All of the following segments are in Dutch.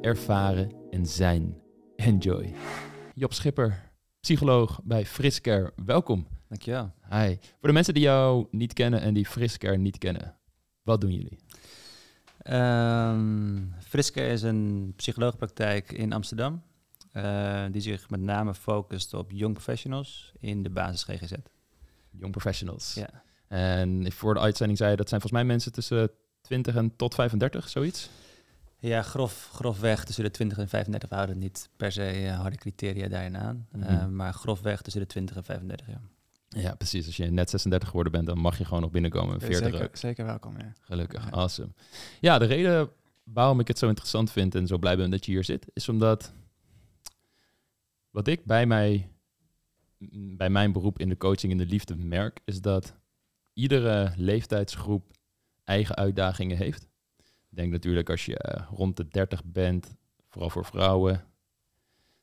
ervaren en zijn. Enjoy. Job Schipper, psycholoog bij Friscare. Welkom. Dankjewel. Hi. Voor de mensen die jou niet kennen en die Friscare niet kennen, wat doen jullie? Um, Friske is een psycholoogpraktijk in Amsterdam. Uh, die zich met name focust op young professionals in de basis GGZ. Young professionals. Ja. En voor de uitzending zei je dat zijn volgens mij mensen tussen 20 en tot 35, zoiets? Ja, grof, grofweg tussen de 20 en 35. We houden niet per se uh, harde criteria daarin aan. Mm -hmm. uh, maar grofweg tussen de 20 en 35, ja. Ja, precies. Als je net 36 geworden bent, dan mag je gewoon nog binnenkomen. 40 zeker, zeker welkom, ja. Gelukkig, ja. awesome. Ja, de reden waarom ik het zo interessant vind en zo blij ben dat je hier zit, is omdat wat ik bij, mij, bij mijn beroep in de coaching in de liefde merk, is dat iedere leeftijdsgroep eigen uitdagingen heeft. Denk natuurlijk als je uh, rond de 30 bent, vooral voor vrouwen,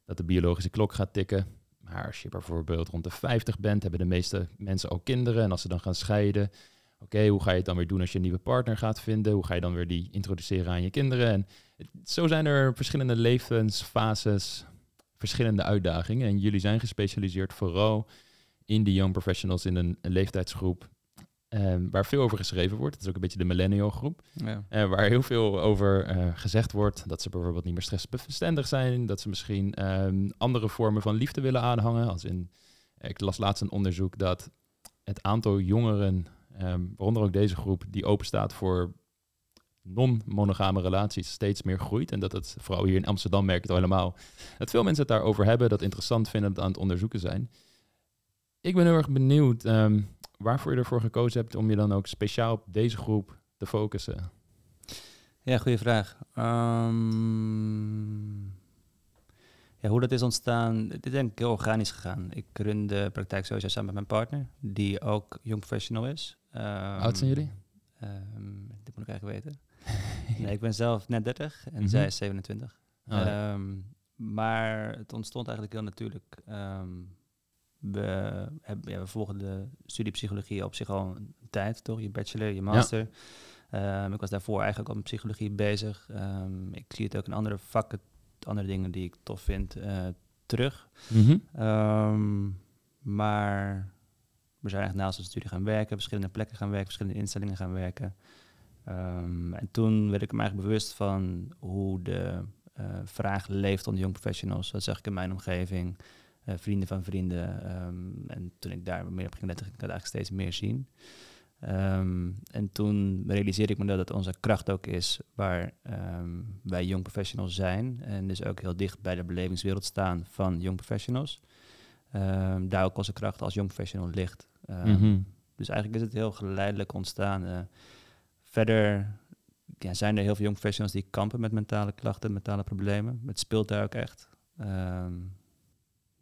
dat de biologische klok gaat tikken. Maar als je bijvoorbeeld rond de 50 bent, hebben de meeste mensen ook kinderen. En als ze dan gaan scheiden, oké, hoe ga je het dan weer doen als je een nieuwe partner gaat vinden? Hoe ga je dan weer die introduceren aan je kinderen? En zo zijn er verschillende levensfases, verschillende uitdagingen. En jullie zijn gespecialiseerd vooral in de young professionals in een leeftijdsgroep Um, waar veel over geschreven wordt. Dat is ook een beetje de millennial groep. Ja. Uh, waar heel veel over uh, gezegd wordt. Dat ze bijvoorbeeld niet meer stressbestendig zijn. Dat ze misschien um, andere vormen van liefde willen aanhangen. Als in, ik las laatst een onderzoek dat het aantal jongeren, um, waaronder ook deze groep, die open staat voor non-monogame relaties, steeds meer groeit. En dat het vooral hier in Amsterdam merk het al helemaal. Dat veel mensen het daarover hebben, dat interessant vinden, dat aan het onderzoeken zijn. Ik ben heel erg benieuwd waarvoor je ervoor gekozen hebt om je dan ook speciaal op deze groep te focussen? Ja, goede vraag. Um, ja, hoe dat is ontstaan, dit is denk ik heel organisch gegaan. Ik run de praktijk sowieso samen met mijn partner, die ook jong professional is. Um, Oud zijn jullie? Um, dit moet ik eigenlijk weten. nee, ik ben zelf net 30 en mm -hmm. zij is 27. Oh, ja. maar het ontstond eigenlijk heel natuurlijk we, hebben, ja, we volgen de studie psychologie op zich al een tijd, toch? Je bachelor, je master. Ja. Um, ik was daarvoor eigenlijk al met psychologie bezig. Um, ik zie het ook in andere vakken, andere dingen die ik tof vind, uh, terug. Mm -hmm. um, maar we zijn eigenlijk naast de studie gaan werken, verschillende plekken gaan werken, verschillende instellingen gaan werken. en toen werd ik me eigenlijk bewust van hoe de uh, vraag leeft onder young professionals. Dat zag ik in mijn omgeving. Uh, vrienden van vrienden. Um, en toen ik daar meer op ging letten, ging ik dat eigenlijk steeds meer zien. Um, en toen realiseerde ik me dat het onze kracht ook is waar um, wij young professionals zijn. En dus ook heel dicht bij de belevingswereld staan van young professionals. daar ook onze kracht als young professional ligt. Mm -hmm. Dus eigenlijk is het heel geleidelijk ontstaan. Uh, verder ja, zijn er heel veel young professionals die kampen met mentale klachten, mentale problemen. Het speelt daar ook echt.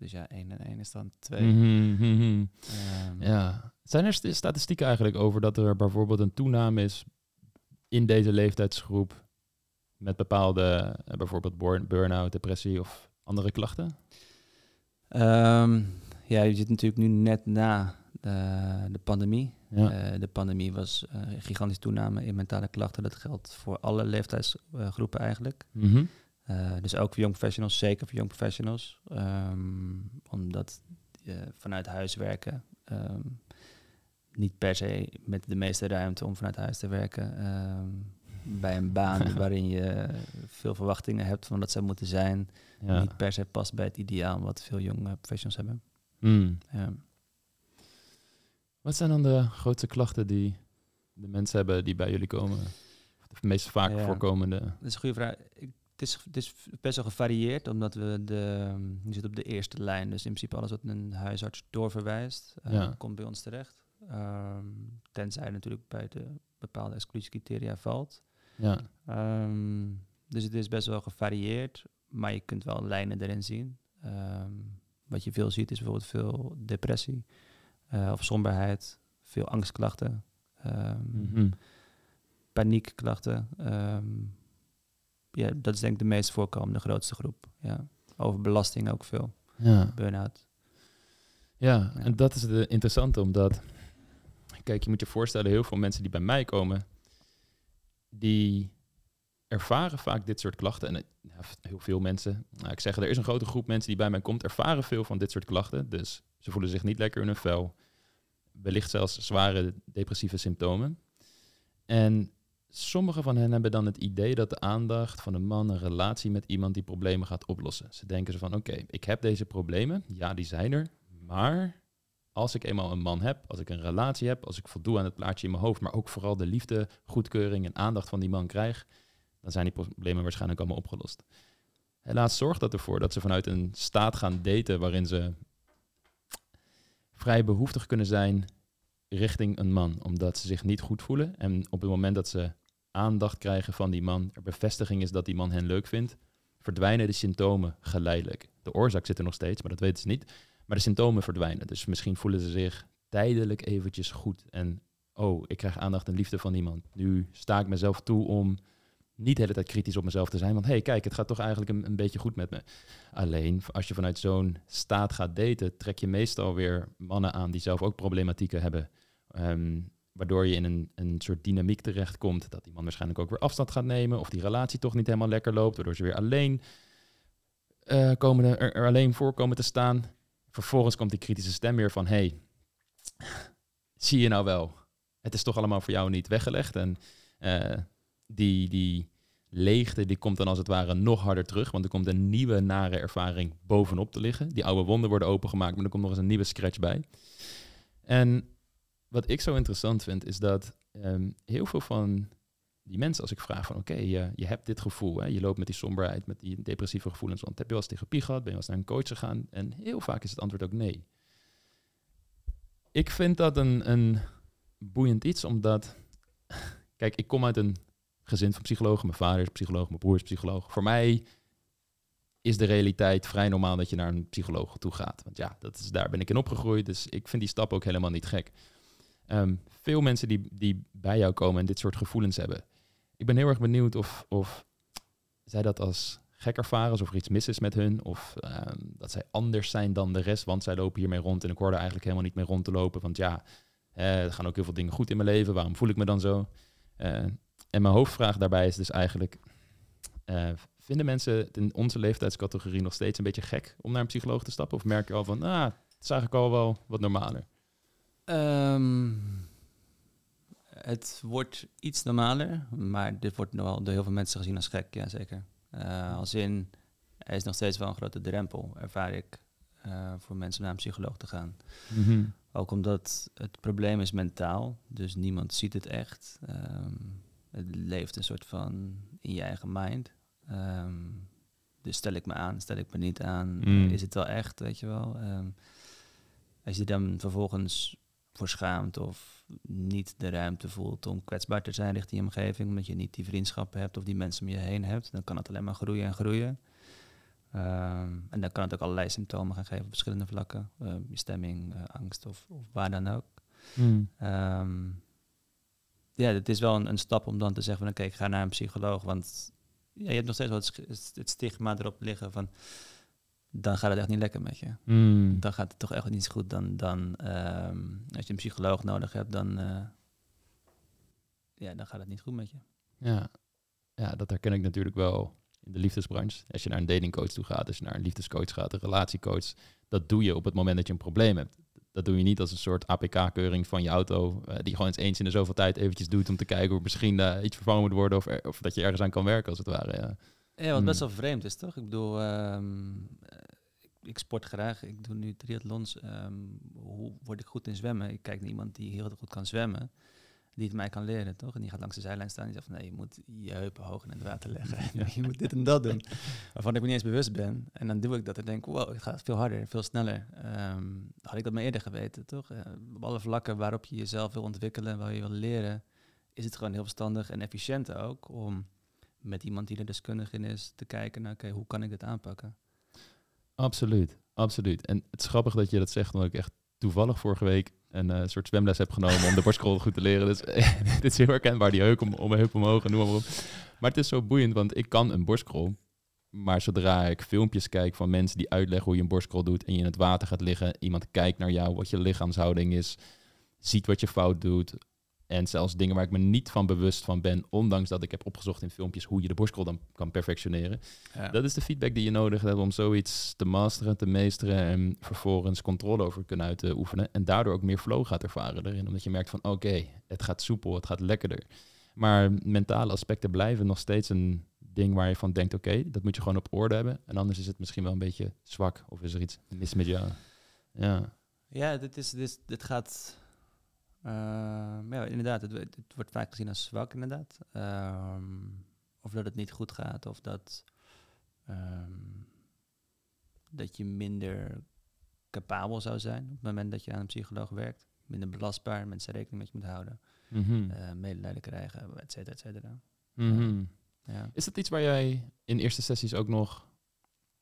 Dus ja, 1 en 1 is dan 2. Mm -hmm. um, ja. Zijn er st statistieken eigenlijk over dat er bijvoorbeeld een toename is in deze leeftijdsgroep met bepaalde, uh, bijvoorbeeld burn-out, depressie of andere klachten? Um, ja, je zit natuurlijk nu net na de, de pandemie. Ja. Uh, de pandemie was uh, een gigantische toename in mentale klachten. Dat geldt voor alle leeftijdsgroepen eigenlijk. Mm -hmm. Uh, dus ook voor young professionals, zeker voor young professionals. Um, omdat uh, vanuit huis werken um, niet per se met de meeste ruimte om vanuit huis te werken. Um, bij een baan waarin je veel verwachtingen hebt van wat zou moeten zijn. Ja. Niet per se past bij het ideaal wat veel jonge professionals hebben. Mm. Ja. Wat zijn dan de grootste klachten die de mensen hebben die bij jullie komen? De meest vaak ja. voorkomende? Dat is een goede vraag. Ik het is, het is best wel gevarieerd, omdat we de, je zit op de eerste lijn. Dus in principe alles wat een huisarts doorverwijst, uh, ja. komt bij ons terecht. Um, tenzij natuurlijk bij de bepaalde exclusiecriteria valt. Ja. Um, Dus het is best wel gevarieerd, maar je kunt wel lijnen erin zien. Ehm, wat je veel ziet is bijvoorbeeld veel depressie uh, of somberheid, veel angstklachten, um, paniekklachten. Ja, dat is denk ik de meest voorkomende grootste groep. Ja. Over belasting ook veel. Ja. Burn-out. Ja, en dat is de interessante, omdat... Kijk, je moet je voorstellen, heel veel mensen die bij mij komen... die ervaren vaak dit soort klachten. En ja, heel veel mensen, nou, ik zeg, er is een grote groep mensen die bij mij komt, ervaren veel van dit soort klachten. Dus ze voelen zich niet lekker in hun vel. Wellicht zelfs zware depressieve symptomen. En sommige van hen hebben dan het idee dat de aandacht van een man een relatie met iemand die problemen gaat oplossen. Ze denken ze van oké, ik heb deze problemen, ja die zijn er, maar als ik eenmaal een man heb, als ik een relatie heb, als ik voldoe aan het plaatje in mijn hoofd, maar ook vooral de liefde, goedkeuring en aandacht van die man krijg, dan zijn die problemen waarschijnlijk allemaal opgelost. Helaas zorgt dat ervoor dat ze vanuit een staat gaan daten waarin ze vrij behoeftig kunnen zijn richting een man, omdat ze zich niet goed voelen. En op het moment dat ze aandacht krijgen van die man, er bevestiging is dat die man hen leuk vindt, verdwijnen de symptomen geleidelijk. De oorzaak zit er nog steeds, maar dat weten ze niet. Maar de symptomen verdwijnen. Dus misschien voelen ze zich tijdelijk eventjes goed. En oh, ik krijg aandacht en liefde van iemand. Nu sta ik mezelf toe om niet de hele tijd kritisch op mezelf te zijn. Want hey, kijk, het gaat toch eigenlijk een, een beetje goed met me. Alleen als je vanuit zo'n staat gaat daten, trek je meestal weer mannen aan die zelf ook problematieken hebben. Ehm, waardoor je in een, een soort dynamiek terechtkomt dat die man waarschijnlijk ook weer afstand gaat nemen. Of die relatie toch niet helemaal lekker loopt, waardoor ze weer alleen, uh, komen er, alleen voor komen te staan. Vervolgens komt die kritische stem weer van, hey, zie je nou wel, het is toch allemaal voor jou niet weggelegd. En uh, die, die leegte die komt dan als het ware nog harder terug. Want er komt een nieuwe nare ervaring bovenop te liggen. Die oude wonden worden opengemaakt, maar er komt nog eens een nieuwe scratch bij. En wat ik zo interessant vind, is dat ehm, heel veel van die mensen, als ik vraag van oké, je, je hebt dit gevoel, hè, je loopt met die somberheid, met die depressieve gevoelens, want heb je wel eens therapie gehad, ben je wel eens naar een coach gegaan? En heel vaak is het antwoord ook nee. Ik vind dat een, een boeiend iets, omdat, kijk, ik kom uit een gezin van psychologen. Mijn vader is psycholoog, mijn broer is psycholoog. Voor mij is de realiteit vrij normaal dat je naar een psycholoog toe gaat. Want ja, dat is, daar ben ik in opgegroeid. Dus ik vind die stap ook helemaal niet gek. Ehm, veel mensen die, die bij jou komen en dit soort gevoelens hebben. Ik ben heel erg benieuwd of, of zij dat als gek ervaren, of er iets mis is met hun, of ehm, dat zij anders zijn dan de rest, want zij lopen hiermee rond en ik hoorde eigenlijk helemaal niet mee rond te lopen, want ja, er gaan ook heel veel dingen goed in mijn leven, waarom voel ik me dan zo? Uh, en mijn hoofdvraag daarbij is dus eigenlijk: uh, vinden mensen in onze leeftijdscategorie nog steeds een beetje gek om naar een psycholoog te stappen? Of merk je al van, ah, het is eigenlijk al wel wat normaler? Um, het wordt iets normaler, maar dit wordt nog wel door heel veel mensen gezien als gek, ja zeker. Uh, als in, er is nog steeds wel een grote drempel, ervaar ik, uh, voor mensen naar een psycholoog te gaan. Mm -hmm. Ook omdat het probleem is mentaal, dus niemand ziet het echt. Um, het leeft een soort van in je eigen mind. Ehm, dus stel ik me aan, stel ik me niet aan, mm. is het wel echt, weet je wel. Um, als je dan vervolgens voor schaamt of niet de ruimte voelt om kwetsbaar te zijn richting je omgeving, omdat je niet die vriendschappen hebt of die mensen om je heen hebt, dan kan het alleen maar groeien en groeien. Ehm, en dan kan het ook allerlei symptomen gaan geven op verschillende vlakken. je stemming, uh, angst of, of, waar dan ook. Mm ja, het is wel een, een, stap om dan te zeggen van oké, ik ga naar een psycholoog. Want ja, je hebt nog steeds wel het, het, stigma erop liggen van dan gaat het echt niet lekker met je. Hmm. Dan gaat het toch echt niet goed. Dan, dan ehm, als je een psycholoog nodig hebt, dan, uh, ja, dan gaat het niet goed met je. Ja. ja, dat herken ik natuurlijk wel in de liefdesbranche. Als je naar een datingcoach toe gaat, als je naar een liefdescoach gaat, een relatiecoach, dat doe je op het moment dat je een probleem hebt dat doe je niet als een soort APK-keuring van je auto, uh, die gewoon eens, eens in de zoveel tijd eventjes doet om te kijken of misschien uh, iets vervangen moet worden of, of dat je ergens aan kan werken, als het ware. Ja, ja wat best hmm. wel vreemd is, toch? Ik bedoel, um, ik, sport graag, ik doe nu triathlons. Um, hoe word ik goed in zwemmen? Ik kijk naar iemand die heel goed kan zwemmen die het mij kan leren, toch? En die gaat langs de zijlijn staan en die zegt van, nee, je moet je heupen hoog in het water leggen. je moet dit en dat doen, waarvan ik me niet eens bewust ben. En dan doe ik dat en denk, wow, het gaat veel harder, veel sneller. Um, had ik dat maar eerder geweten, toch? Uh, op alle vlakken waarop je jezelf wil ontwikkelen, waar je wil leren, is het gewoon heel verstandig en efficiënt ook om met iemand die er deskundig in is te kijken naar, oké, hoe kan ik dit aanpakken? Absoluut, absoluut. En het is grappig dat je dat zegt, omdat ik echt toevallig vorige week een uh, soort zwemles heb genomen om de borstkrol goed te leren. Dus dit is heel herkenbaar, die heuk om, om heup omhoog en noem maar op. Maar het is zo boeiend, want ik kan een borstkrol. Maar zodra ik filmpjes kijk van mensen die uitleggen hoe je een borstkrol doet en je in het water gaat liggen, iemand kijkt naar jou, wat je lichaamshouding is, ziet wat je fout doet, en zelfs dingen waar ik me niet van bewust van ben, ondanks dat ik heb opgezocht in filmpjes hoe je de borstkrol dan kan perfectioneren. Ja. Dat is de feedback die je nodig hebt om zoiets te masteren, te meesteren en vervolgens controle over kunnen uit te oefenen. En daardoor ook meer flow gaat ervaren erin, omdat je merkt van oké, het gaat soepel, het gaat lekkerder. Maar mentale aspecten blijven nog steeds een ding waar je van denkt, oké, dat moet je gewoon op orde hebben. En anders is het misschien wel een beetje zwak of is er iets mis met jou. Ja, ja dit, is, dit, dit gaat Ehm, ja, inderdaad, het, het, wordt vaak gezien als zwak, inderdaad. Ehm, of dat het niet goed gaat, of dat, ehm, dat je minder capabel zou zijn op het moment dat je aan een psycholoog werkt. Minder belastbaar, mensen rekening met je moet houden. Mm medelijden krijgen, et cetera, et cetera. Mhm. ja. Is dat iets waar jij in eerste sessies ook nog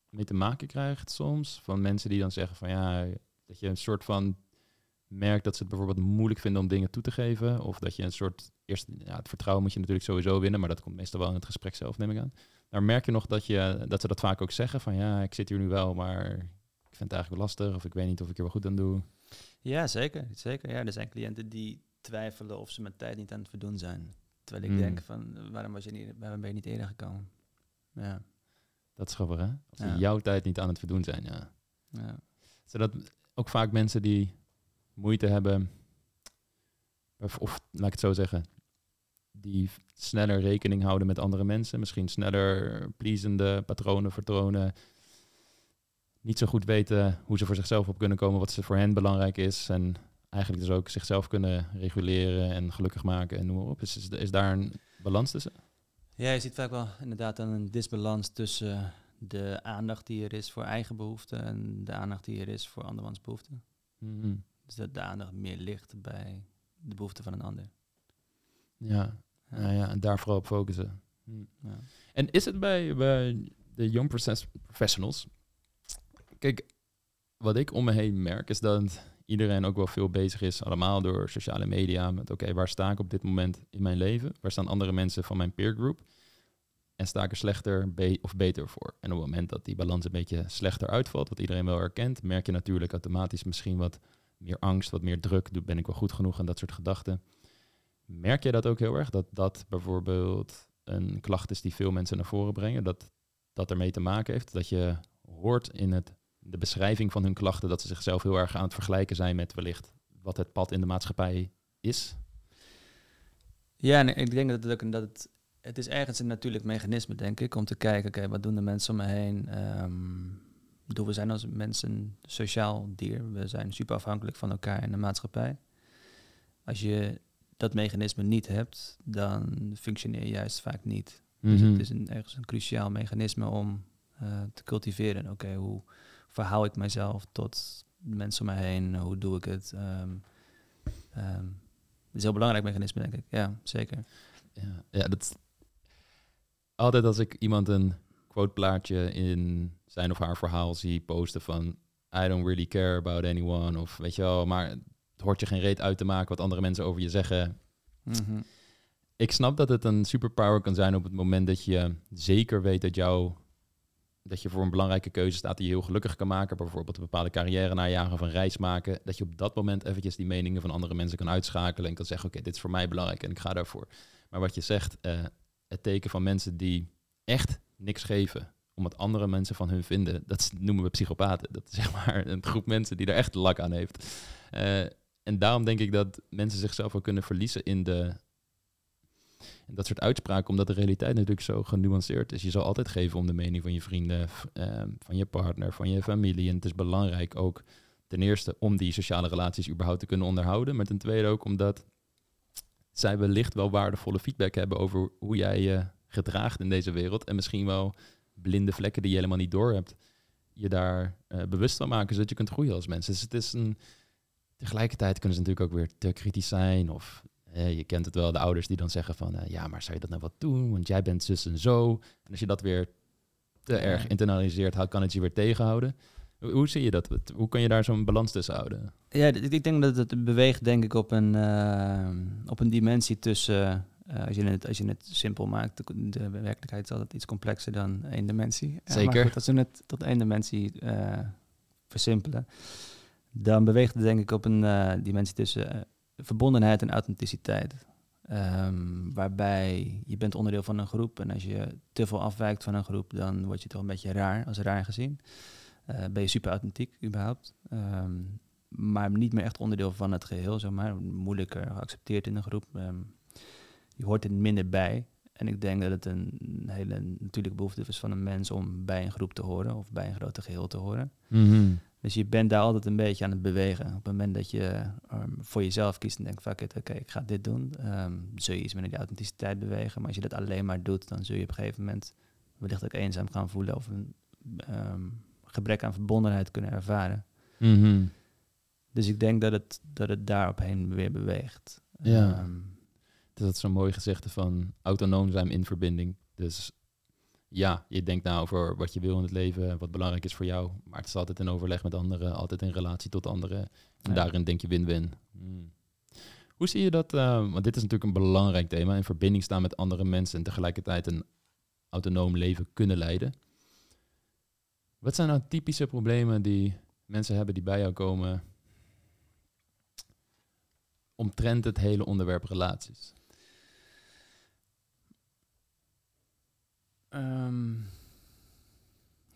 mee te maken krijgt soms? Van mensen die dan zeggen van ja, dat je een soort van merkt dat ze het bijvoorbeeld moeilijk vinden om dingen toe te geven. Of dat je een soort. Eerst, ja, het vertrouwen moet je natuurlijk sowieso winnen, maar dat komt meestal wel in het gesprek zelf, neem ik aan. Daar merk je nog dat, je, dat ze dat vaak ook zeggen: van ja, ik zit hier nu wel, maar ik vind het eigenlijk lastig. Of ik weet niet of ik er wel goed aan doe. Ja, zeker. zeker. Ja, er zijn cliënten die twijfelen of ze met tijd niet aan het verdoen zijn. Terwijl ik hmm. denk van waarom, was je niet, waarom ben je niet eerder gekomen? Ja. Dat is grappig, hè? Als ze jouw tijd niet aan het verdoen zijn, ja. ja. Zodat ook vaak mensen die moeite hebben, of, of laat ik het zo zeggen, die sneller rekening houden met andere mensen, misschien sneller pleasende patronen vertonen, niet zo goed weten hoe ze voor zichzelf op kunnen komen, wat ze voor hen belangrijk is en eigenlijk dus ook zichzelf kunnen reguleren en gelukkig maken en noem maar op. Is, is, is daar een balans tussen? Ja, je ziet vaak wel inderdaad dan een disbalans tussen de aandacht die er is voor eigen behoeften en de aandacht die er is voor andermans behoeften. Mm dus aandacht meer ligt bij de behoeften van een ander. Ja, ja. ja en daar vooral op focussen. Hm. Ja. En is het bij, bij de young professionals... Kijk, wat ik om me heen merk is dat iedereen ook wel veel bezig is, allemaal door sociale media, met oké, waar sta ik op dit moment in mijn leven? Waar staan andere mensen van mijn peergroup? En sta ik er slechter of beter voor? En op het moment dat die balans een beetje slechter uitvalt, wat iedereen wel herkent, merk je natuurlijk automatisch misschien wat meer angst, wat meer druk. Ben ik wel goed genoeg en dat soort gedachten. Merk jij dat ook heel erg? Dat dat bijvoorbeeld een klacht is die veel mensen naar voren brengen? Dat dat ermee te maken heeft? Dat je hoort in het, de beschrijving van hun klachten dat ze zichzelf heel erg aan het vergelijken zijn met wellicht wat het pad in de maatschappij is? Ja, ik denk dat het ook dat het, het is ergens een natuurlijk mechanisme, denk ik, om te kijken, oké, wat doen de mensen om me heen? Um, bedoel, we zijn als mensen een sociaal dier. We zijn super afhankelijk van elkaar in de maatschappij. Als je dat mechanisme niet hebt, dan functioneer je juist vaak niet. Dus mhm. het is een, ergens een cruciaal mechanisme om uh, te cultiveren. Oké, hoe verhoud ik mijzelf tot mensen om me heen? Hoe doe ik het? Um, um, het is een heel belangrijk mechanisme, denk ik. Ja, zeker. Ja, ja dat altijd als ik iemand een quoteplaatje in zijn of haar verhaal zie posten van I don't really care about anyone of weet je wel, maar het hoort je geen reet uit te maken wat andere mensen over je zeggen. Mhm. Ik snap dat het een superpower kan zijn op het moment dat je zeker weet dat jou dat je voor een belangrijke keuze staat die je heel gelukkig kan maken, bijvoorbeeld een bepaalde carrière najagen of een reis maken, dat je op dat moment eventjes die meningen van andere mensen kan uitschakelen en kan zeggen, oké, dit is voor mij belangrijk en ik ga daarvoor. Maar wat je zegt, uh, het teken van mensen die echt niks geven, omdat andere mensen van hun vinden. Dat noemen we psychopaten. Dat is zeg maar een groep mensen die er echt lak aan heeft. Uh, en daarom denk ik dat mensen zichzelf ook kunnen verliezen in, de, in dat soort uitspraken, omdat de realiteit natuurlijk zo genuanceerd is. Je zal altijd geven om de mening van je vrienden, uh, van je partner, van je familie. En het is belangrijk ook ten eerste om die sociale relaties überhaupt te kunnen onderhouden, maar ten tweede ook omdat zij wellicht wel waardevolle feedback hebben over hoe jij je gedraagt in deze wereld en misschien wel blinde vlekken die je helemaal niet door hebt, je daar uh, bewust van maken, zodat je kunt groeien als mensen. Dus het is een, tegelijkertijd kunnen ze natuurlijk ook weer te kritisch zijn of eh, je kent het wel, de ouders die dan zeggen van, eh, ja, maar zou je dat nou wat doen? Want jij bent zus en zo. En als je dat weer te erg internaliseert, how kan het je weer tegenhouden? Hoe, zie je dat? Hoe kun je daar zo'n balans tussen houden? Ja, ik denk dat het beweegt denk ik op een, uh, op een dimensie tussen... Uh, als, je het, als je het simpel maakt, de, de, werkelijkheid is altijd iets complexer dan één dimensie. Zeker. Ja, goed, als we het tot één dimensie versimpelen, dan beweegt het denk ik op een dimensie tussen verbondenheid en authenticiteit. Um, waarbij je bent onderdeel van een groep en als je te veel afwijkt van een groep, dan word je toch een beetje raar, als raar gezien. Ben je super authentiek überhaupt. Um, maar niet meer echt onderdeel van het geheel, zeg maar. Moeilijker geaccepteerd in een groep. Um, je hoort er minder bij. En ik denk dat het een hele natuurlijke behoefte is van een mens om bij een groep te horen of bij een grote geheel te horen. Mm -hmm. Dus je bent daar altijd een beetje aan het bewegen. Op het moment dat je um, voor jezelf kiest en denkt, fuck it, oké, ik ga dit doen, um, zul je iets meer naar die authenticiteit bewegen. Maar als je dat alleen maar doet, dan zul je op een gegeven moment wellicht ook eenzaam gaan voelen of een um, gebrek aan verbondenheid kunnen ervaren. Mm -hmm. Dus ik denk dat het, dat het daarop weer beweegt. Ja. Dat is zo'n mooi gezegde van autonoom zijn in verbinding. Dus ja, je denkt nou over wat je wil in het leven, wat belangrijk is voor jou. Maar het is altijd in overleg met anderen, altijd in relatie tot anderen. En daarin denk je win-win. Hmm. Hoe zie je dat? Uh, want dit is natuurlijk een belangrijk thema. In verbinding staan met andere mensen en tegelijkertijd een autonoom leven kunnen leiden. Wat zijn nou typische problemen die mensen hebben die bij jou komen omtrent het hele onderwerp relaties? Um,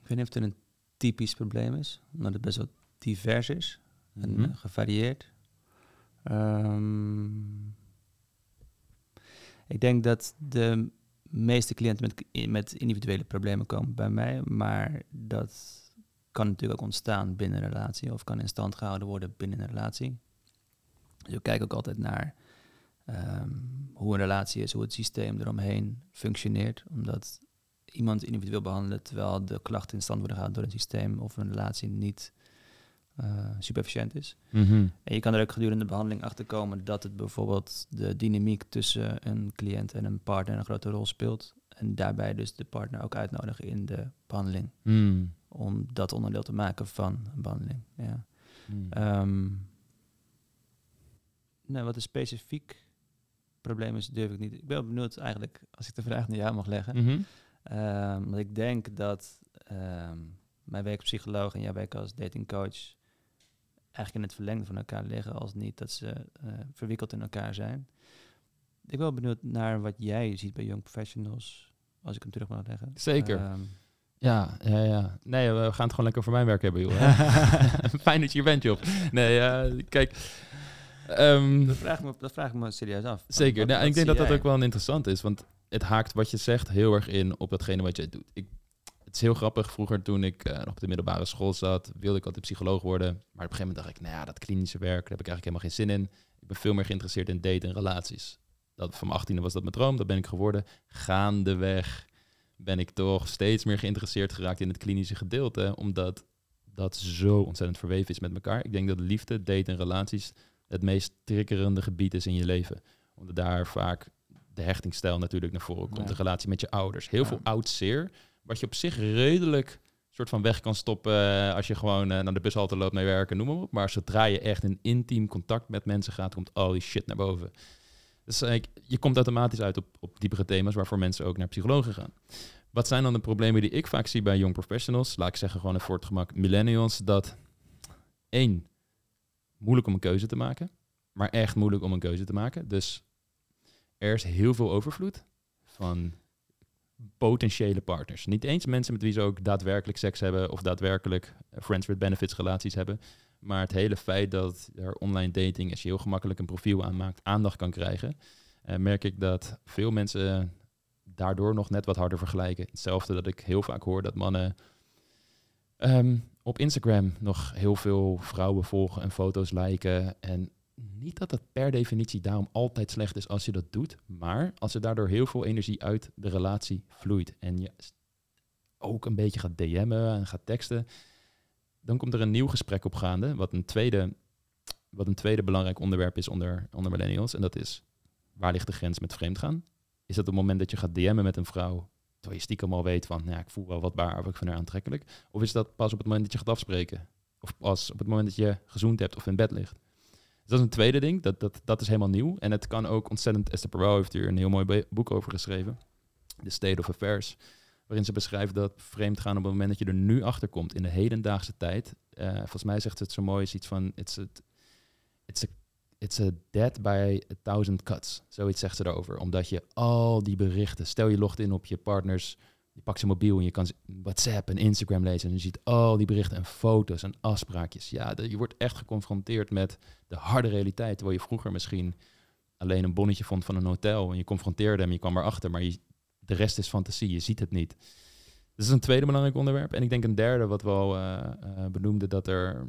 ik weet niet of het een typisch probleem is, omdat het best wel divers is en mhm. eh, gevarieerd. Um, ik denk dat de meeste cliënten met, met individuele problemen komen bij mij, maar dat kan natuurlijk ook ontstaan binnen een relatie of kan in stand gehouden worden binnen een relatie. Dus we kijken ook altijd naar um, hoe een relatie is, hoe het systeem eromheen functioneert, omdat iemand individueel behandelen terwijl de klachten in stand worden gehouden door een systeem of een relatie niet uh, super efficiënt is. Mhm. En je kan er ook gedurende de behandeling achter komen dat het bijvoorbeeld de dynamiek tussen een cliënt en een partner een grote rol speelt. En daarbij dus de partner ook uitnodigen in de behandeling. Mm. Om dat onderdeel te maken van een behandeling. Ja. Mm. Um, nou, wat een specifiek probleem is, durf ik niet. Ik ben benieuwd eigenlijk, als ik de vraag naar jou mag leggen. Mhm. Um, want ik denk dat um, mijn werk als psycholoog en jouw werk als datingcoach eigenlijk in het verlengde van elkaar liggen, als niet dat ze uh, verwikkeld in elkaar zijn. Ik ben wel benieuwd naar wat jij ziet bij young professionals, als ik hem terug mag leggen. Zeker. Um, ja, ja, ja. Nee, we gaan het gewoon lekker voor mijn werk hebben, joh. Fijn dat je hier bent, joh. Nee, uh, kijk... Um, dat, vraag me, dat vraag ik me serieus af. Zeker. nou, ik denk dat dat ook wel interessant is, want het haakt wat je zegt heel erg in op datgene wat je doet. Ik, het is heel grappig. Vroeger, toen ik uh, nog op de middelbare school zat, wilde ik altijd psycholoog worden. Maar op een gegeven moment dacht ik, nou ja, dat klinische werk, daar heb ik eigenlijk helemaal geen zin in. Ik ben veel meer geïnteresseerd in daten en relaties. Dat, van mijn achttiende was dat mijn droom, dat ben ik geworden. Gaandeweg ben ik toch steeds meer geïnteresseerd geraakt in het klinische gedeelte, omdat dat zo ontzettend verweven is met elkaar. Ik denk dat liefde, daten en relaties het meest triggerende gebied is in je leven. Omdat daar vaak de hechtingsstijl natuurlijk naar voren komt. De relatie met je ouders. Heel veel oud zeer. Wat je op zich redelijk soort van weg kan stoppen eh, als je gewoon uh, naar de bushalte loopt naar werken, noem maar op. Maar zodra je echt in intiem contact met mensen gaat, komt al die shit naar boven. Dus uh, je komt automatisch uit op, op diepere thema's waarvoor mensen ook naar psychologen gaan. Wat zijn dan de problemen die ik vaak zie bij young professionals? Laat ik zeggen gewoon voor het gemak millennials. Dat één, moeilijk om een keuze te maken. Maar echt moeilijk om een keuze te maken. Dus er is heel veel overvloed van potentiële partners. Niet eens mensen met wie ze ook daadwerkelijk seks hebben of daadwerkelijk eh, friends with benefits relaties hebben. Maar het hele feit dat er online dating, als je heel gemakkelijk een profiel aanmaakt, aandacht kan krijgen, uh, merk ik dat veel mensen daardoor nog net wat harder vergelijken. Hetzelfde dat ik heel vaak hoor dat mannen ehm, op Instagram nog heel veel vrouwen volgen en foto's liken. En niet dat het per definitie daarom altijd slecht is als je dat doet, maar als er daardoor heel veel energie uit de relatie vloeit en je ook een beetje gaat DM'en en gaat teksten, dan komt er een nieuw gesprek op gaande, wat een tweede, wat een tweede belangrijk onderwerp is onder, onder millennials, en dat is waar ligt de grens met vreemdgaan? Is dat op het moment dat je gaat DM'en met een vrouw, terwijl je stiekem al weet van, nou ja, ik voel wel wat of ik vind haar aantrekkelijk? Of is dat pas op het moment dat je gaat afspreken? Of pas op het moment dat je gezoend hebt of in bed ligt? Dus dat is een tweede ding, dat, dat, dat is helemaal nieuw. En het kan ook ontzettend, Esther Perel heeft hier een heel mooi boek over geschreven, The State of Affairs, waarin ze beschrijft dat vreemdgaan op het moment dat je er nu achter komt in de hedendaagse tijd, uh, volgens mij zegt ze het zo mooi, is iets van, it's a, it's a It's a dead by a thousand cuts. Zoiets zegt ze erover. Omdat je al die berichten, stel je logt in op je partners, je pakt zijn mobiel en je kan WhatsApp en Instagram lezen en je ziet al die berichten en foto's en afspraakjes. Ja, je wordt echt geconfronteerd met de harde realiteit. Terwijl je vroeger misschien alleen een bonnetje vond van een hotel en je confronteerde hem, je kwam erachter, maar je, de rest is fantasie, je ziet het niet. Dat is een tweede belangrijk onderwerp. En ik denk een derde wat we al uh, uh, benoemden, dat er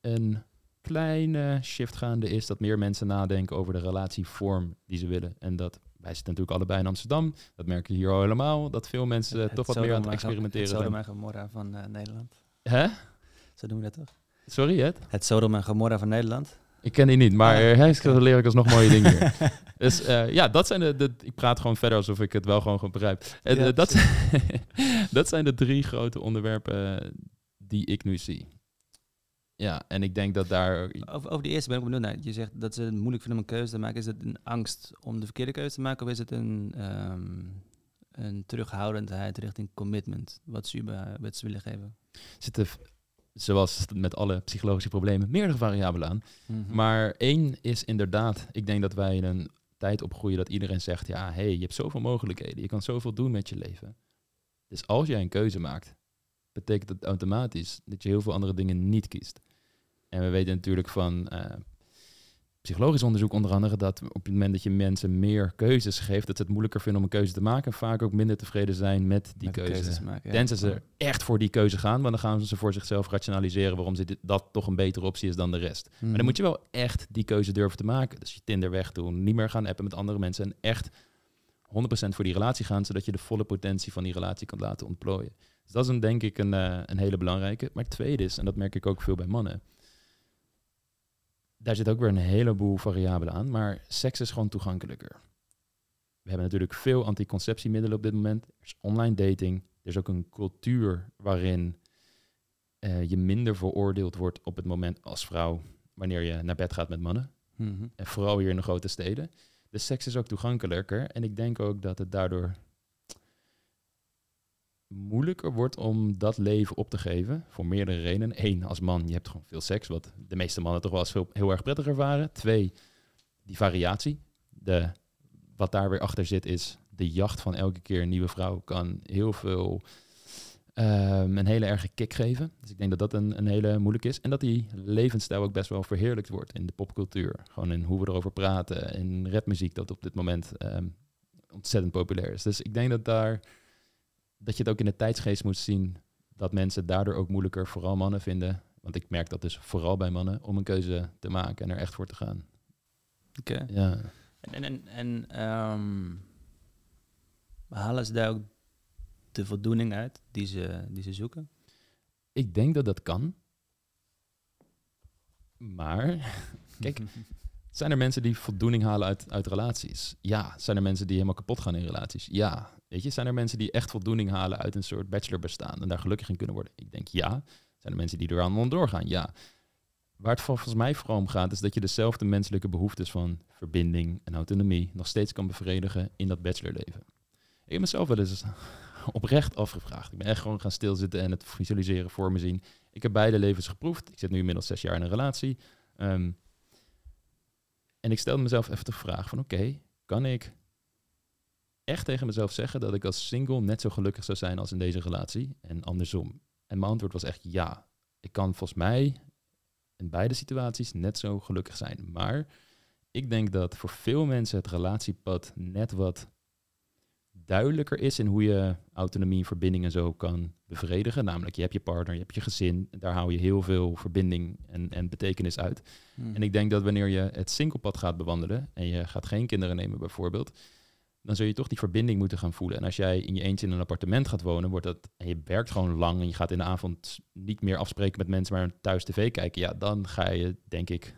een kleine shift gaande is dat meer mensen nadenken over de relatievorm die ze willen. En dat wij zitten natuurlijk allebei in Amsterdam. Dat merken je hier al helemaal. Dat veel mensen het toch wat meer aan het experimenteren zijn. Het Sodom en Gomorra van uh, Nederland. Hè? Zo noemen we dat toch? Sorry, het? Het Sodom en Gomorra van Nederland. Ik ken die niet, maar ah. hij uh, leer ik alsnog mooie dingen. dus uh, ja, dat zijn de, de, Ik praat gewoon verder alsof ik het wel gewoon goed begrijp. En, ja, dat, dat zijn de drie grote onderwerpen die ik nu zie. Ja, en ik denk dat daar... Over, over die eerste ben ik benieuwd naar. Je zegt dat ze het moeilijk vinden om een keuze te maken. Is het een angst om de verkeerde keuze te maken? Of is het een, um, een terughoudendheid richting commitment? Wat ze, wat ze willen geven? Zitten, zoals met alle psychologische problemen, meerdere variabelen aan. Mm -hmm. Maar één is inderdaad, ik denk dat wij in een tijd opgroeien dat iedereen zegt... Ja, hey, je hebt zoveel mogelijkheden. Je kan zoveel doen met je leven. Dus als jij een keuze maakt, betekent dat automatisch dat je heel veel andere dingen niet kiest. En we weten natuurlijk van uh, psychologisch onderzoek onder andere dat op het moment dat je mensen meer keuzes geeft, dat ze het moeilijker vinden om een keuze te maken en vaak ook minder tevreden zijn met die met keuze. Maken, Tenzij ze echt voor die keuze gaan, want dan gaan ze voor zichzelf rationaliseren waarom dit, dat toch een betere optie is dan de rest. Maar dan mhm. moet je wel echt die keuze durven te maken. Dus je Tinder wegdoen, niet meer gaan appen met andere mensen en echt 100% voor die relatie gaan, zodat je de volle potentie van die relatie kan laten ontplooien. Dus dat is een, denk ik een, uh, een hele belangrijke. Maar het tweede is, en dat merk ik ook veel bij mannen, daar zit ook weer een heleboel variabelen aan, maar seks is gewoon toegankelijker. We hebben natuurlijk veel anticonceptiemiddelen op dit moment. Er is online dating. Er is ook een cultuur waarin uh, je minder veroordeeld wordt op het moment als vrouw wanneer je naar bed gaat met mannen. Mm -hmm. En vooral hier in de grote steden. De seks is ook toegankelijker. En ik denk ook dat het daardoor moeilijker wordt om dat leven op te geven. Voor meerdere redenen. Eén, als man, je hebt gewoon veel seks, wat de meeste mannen toch wel eens veel, heel erg prettig ervaren. Twee, die variatie. De, wat daar weer achter zit is de jacht van elke keer een nieuwe vrouw kan heel veel um, een hele erge kick geven. Dus ik denk dat dat een, een hele moeilijk is. En dat die levensstijl ook best wel verheerlijkt wordt in de popcultuur. Gewoon in hoe we erover praten. In rapmuziek dat op dit moment um, ontzettend populair is. Dus ik denk dat daar dat je het ook in de tijdsgeest moet zien dat mensen daardoor ook moeilijker, vooral mannen vinden. Want ik merk dat dus vooral bij mannen, om een keuze te maken en er echt voor te gaan. Oké. Ja. En, en, en um, halen ze daar ook de voldoening uit die ze, die ze zoeken? Ik denk dat dat kan. Maar, kijk, zijn er mensen die voldoening halen uit, uit relaties? Ja. Zijn er mensen die helemaal kapot gaan in relaties? Ja. Weet je, zijn er mensen die echt voldoening halen uit een soort bachelor bestaan en daar gelukkig in kunnen worden? Ik denk ja. Zijn er mensen die er aan onderdoor? Ja. Waar het volgens mij vooral om gaat, is dat je dezelfde menselijke behoeftes van verbinding en autonomie nog steeds kan bevredigen in dat bachelorleven. Ik heb mezelf wel eens oprecht afgevraagd. Ik ben echt gewoon gaan stilzitten en het visualiseren voor me zien. Ik heb beide levens geproefd. Ik zit nu inmiddels zes jaar in een relatie. Um, en ik stelde mezelf even de vraag van oké, kan ik echt tegen mezelf zeggen dat ik als single net zo gelukkig zou zijn als in deze relatie en andersom? En mijn antwoord was echt ja. Ik kan volgens mij in beide situaties net zo gelukkig zijn. Maar ik denk dat voor veel mensen het relatiepad net wat duidelijker is in hoe je autonomie verbinding en zo kan bevredigen. Namelijk, je hebt je partner, je hebt je gezin, daar hou je heel veel verbinding en, en betekenis uit. Hmm. En ik denk dat wanneer je het singlepad gaat bewandelen en je gaat geen kinderen nemen bijvoorbeeld, dan zul je toch die verbinding moeten gaan voelen. En als jij in je eentje in een appartement gaat wonen, wordt dat, en je werkt gewoon lang en je gaat in de avond niet meer afspreken met mensen, maar thuis tv kijken, ja, dan ga je, denk ik,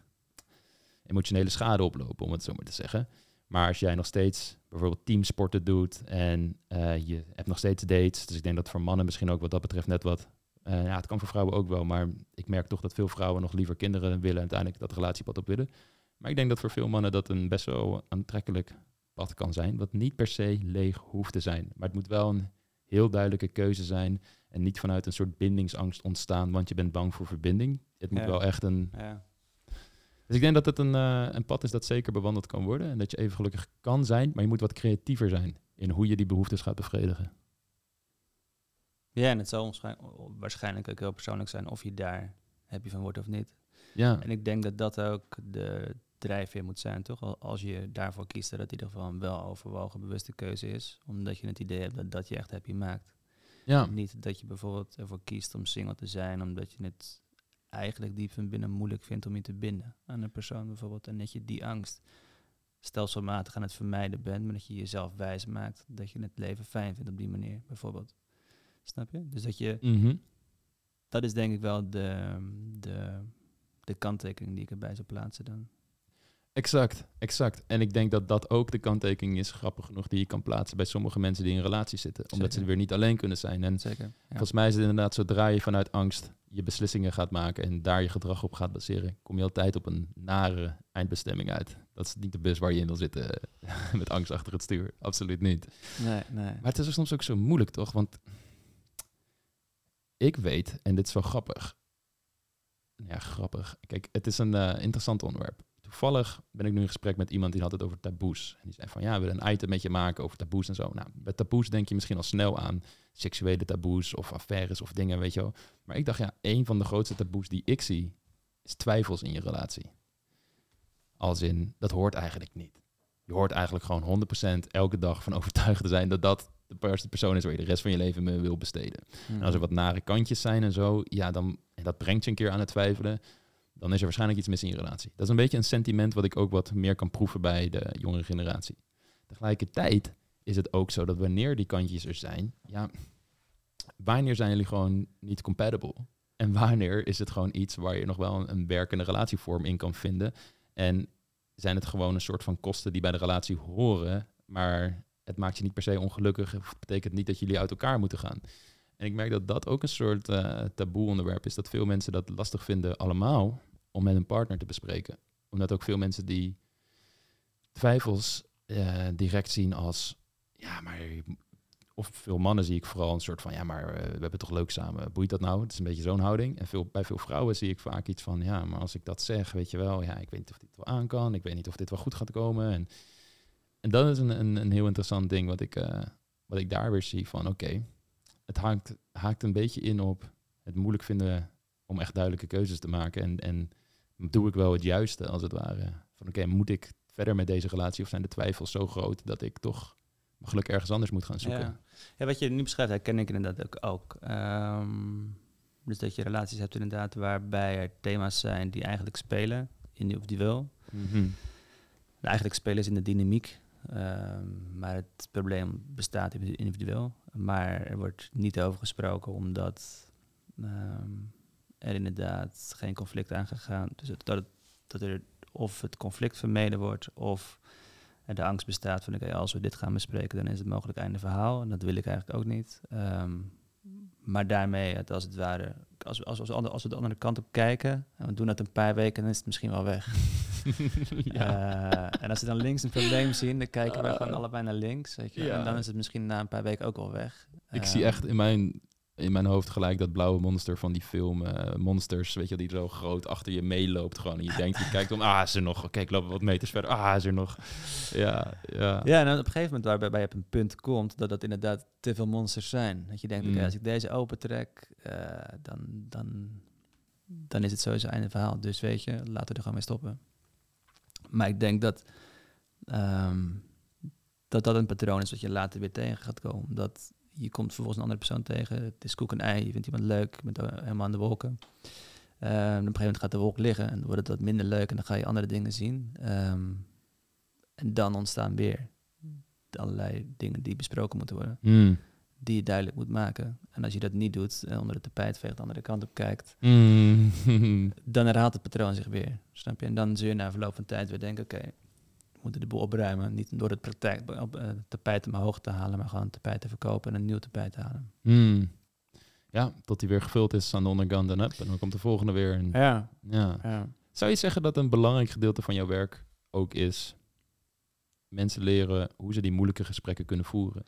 emotionele schade oplopen, om het zo maar te zeggen. Maar als jij nog steeds bijvoorbeeld teamsporten doet en uh, je hebt nog steeds dates, dus ik denk dat voor mannen misschien ook wat dat betreft net wat, uh, ja, het kan voor vrouwen ook wel, maar ik merk toch dat veel vrouwen nog liever kinderen willen en uiteindelijk dat relatiepad op willen. Maar ik denk dat voor veel mannen dat een best wel aantrekkelijk pad kan zijn, wat niet per se leeg hoeft te zijn. Maar het moet wel een heel duidelijke keuze zijn en niet vanuit een soort bindingsangst ontstaan, want je bent bang voor verbinding. Het moet wel echt een... Ja. Dus ik denk dat het een, uh, een pad is dat zeker bewandeld kan worden en dat je even gelukkig kan zijn, maar je moet wat creatiever zijn in hoe je die behoeftes gaat bevredigen. Ja, en het zal waarschijnlijk ook heel persoonlijk zijn of je daar happy van wordt of niet. Ja. En ik denk dat dat ook de drijfveer moet zijn, toch? Als je daarvoor kiest, dat het in ieder geval een wel overwogen bewuste keuze is. Omdat je het idee hebt dat, dat je echt happy maakt. Ja. Niet dat je bijvoorbeeld ervoor kiest om single te zijn, omdat je het eigenlijk diep van binnen moeilijk vindt om je te binden aan een persoon bijvoorbeeld. En dat je die angst stelselmatig aan het vermijden bent, maar dat je jezelf wijs maakt dat je het leven fijn vindt op die manier, bijvoorbeeld. Snap je? Dus dat je... Mhm. Dat is denk ik wel de, de, de kanttekening die ik erbij zou plaatsen dan. Exact, exact. En ik denk dat dat ook de kanttekening is, grappig genoeg, die je kan plaatsen bij sommige mensen die in relaties zitten. Omdat ze weer niet alleen kunnen zijn. En Zeker, volgens mij is het inderdaad, zodra je vanuit angst je beslissingen gaat maken en daar je gedrag op gaat baseren, kom je altijd op een nare eindbestemming uit. Dat is niet de bus waar je in wil zitten met angst achter het stuur. Absoluut niet. Nee, nee. Maar het is soms ook zo moeilijk, toch? Want ik weet, en dit is wel grappig. Ja, grappig. Kijk, het is een uh, interessant onderwerp toevallig ben ik nu in gesprek met iemand die had het over taboes. En die zei van ja, we willen een item met je maken over taboes en zo. Nou, bij taboes denk je misschien al snel aan seksuele taboes of affaires of dingen, weet je wel. Maar ik dacht ja, een van de grootste taboes die ik zie is twijfels in je relatie. Als in, dat hoort eigenlijk niet. Je hoort eigenlijk gewoon 100% elke dag van overtuigd te zijn dat dat de persoon is waar je de rest van je leven mee wil besteden. En als er mhm. wat nare kantjes zijn en zo, ja, dan, en dat brengt je een keer aan het twijfelen dan is er waarschijnlijk iets mis in je relatie. Dat is een beetje een sentiment wat ik ook wat meer kan proeven bij de jongere generatie. Tegelijkertijd is het ook zo dat wanneer die kantjes er zijn, ja, wanneer zijn jullie gewoon niet compatible? En wanneer is het gewoon iets waar je nog wel een, werkende relatievorm in kan vinden? En zijn het gewoon een soort van kosten die bij de relatie horen, maar het maakt je niet per se ongelukkig of betekent niet dat jullie uit elkaar moeten gaan. En ik merk dat dat ook een soort uh, taboe onderwerp is, dat veel mensen dat lastig vinden allemaal om met een partner te bespreken. Omdat ook veel mensen die twijfels uh, direct zien als, ja, maar, of veel mannen zie ik vooral een soort van, ja, maar uh, we hebben toch leuk samen, boeit dat nou? Het is een beetje zo'n houding. En veel, bij veel vrouwen zie ik vaak iets van, ja, maar als ik dat zeg, weet je wel, ja, ik weet niet of dit wel aan kan, ik weet niet of dit wel goed gaat komen. En, en dat is een, een, een heel interessant ding wat ik, uh, wat ik daar weer zie van, oké, het haakt, haakt een beetje in op het moeilijk vinden om echt duidelijke keuzes te maken en, en doe ik wel het juiste, als het ware. Van oké, moet ik verder met deze relatie of zijn de twijfels zo groot dat ik toch mogelijk ergens anders moet gaan zoeken? Ja, ja wat je nu beschrijft, herken ik inderdaad ook. ook. Ehm, dus dat je relaties hebt inderdaad waarbij er thema's zijn die eigenlijk spelen, individueel. Mm -hmm. Eigenlijk spelen ze in de dynamiek, um, maar het probleem bestaat individueel. Maar er wordt niet over gesproken omdat um, er inderdaad geen conflict aangegaan. Dus dat, het, dat er of het conflict vermeden wordt of er de angst bestaat van oké, als we dit gaan bespreken, dan is het mogelijk einde verhaal. En dat wil ik eigenlijk ook niet. Um, maar daarmee, het als het ware, als, als, als, als we de andere kant op kijken, en we doen dat een paar weken, dan is het misschien wel weg. ja. uh, en als we dan links een probleem zien, dan kijken we gewoon ah. allebei naar links. Weet je? En dan is het misschien na een paar weken ook wel weg. Ik zie echt in mijn in mijn hoofd gelijk dat blauwe monster van die film uh, Monsters, weet je, die zo groot achter je meeloopt gewoon. En je denkt, je kijkt om, ah, is er nog? Oké, ik loop wat meters verder. Ah, is er nog? Ja, ja. Ja, en op een gegeven moment waarbij je op een punt komt dat dat inderdaad te veel monsters zijn. Dat je denkt, mm. als ik deze open trek, uh, dan, dan, dan is het sowieso einde verhaal. Dus weet je, laten we er gewoon mee stoppen. Maar ik denk dat um, dat dat een patroon is wat je later weer tegen gaat komen. Dat je komt vervolgens een andere persoon tegen. Het is koek en ei. Je vindt iemand leuk. Je bent helemaal aan de wolken. Um, op een gegeven moment gaat de wolk liggen en wordt het wat minder leuk en dan ga je andere dingen zien. Um, en dan ontstaan weer allerlei dingen die besproken moeten worden. Mm. Die je duidelijk moet maken. En als je dat niet doet en onder de tapijt veegt, de andere kant op kijkt, mm. dan herhaalt het patroon zich weer. Snap je? En dan zul je na verloop van tijd weer denken, oké, moeten de boel opruimen. Niet door het praktijk, op, uh, tapijt omhoog te halen, maar gewoon tapijt te verkopen en een nieuw tapijt te halen. Hmm. Ja, tot die weer gevuld is aan de onderkant en up. En dan komt de volgende weer. En, ja. Ja. ja. Zou je zeggen dat een belangrijk gedeelte van jouw werk ook is mensen leren hoe ze die moeilijke gesprekken kunnen voeren?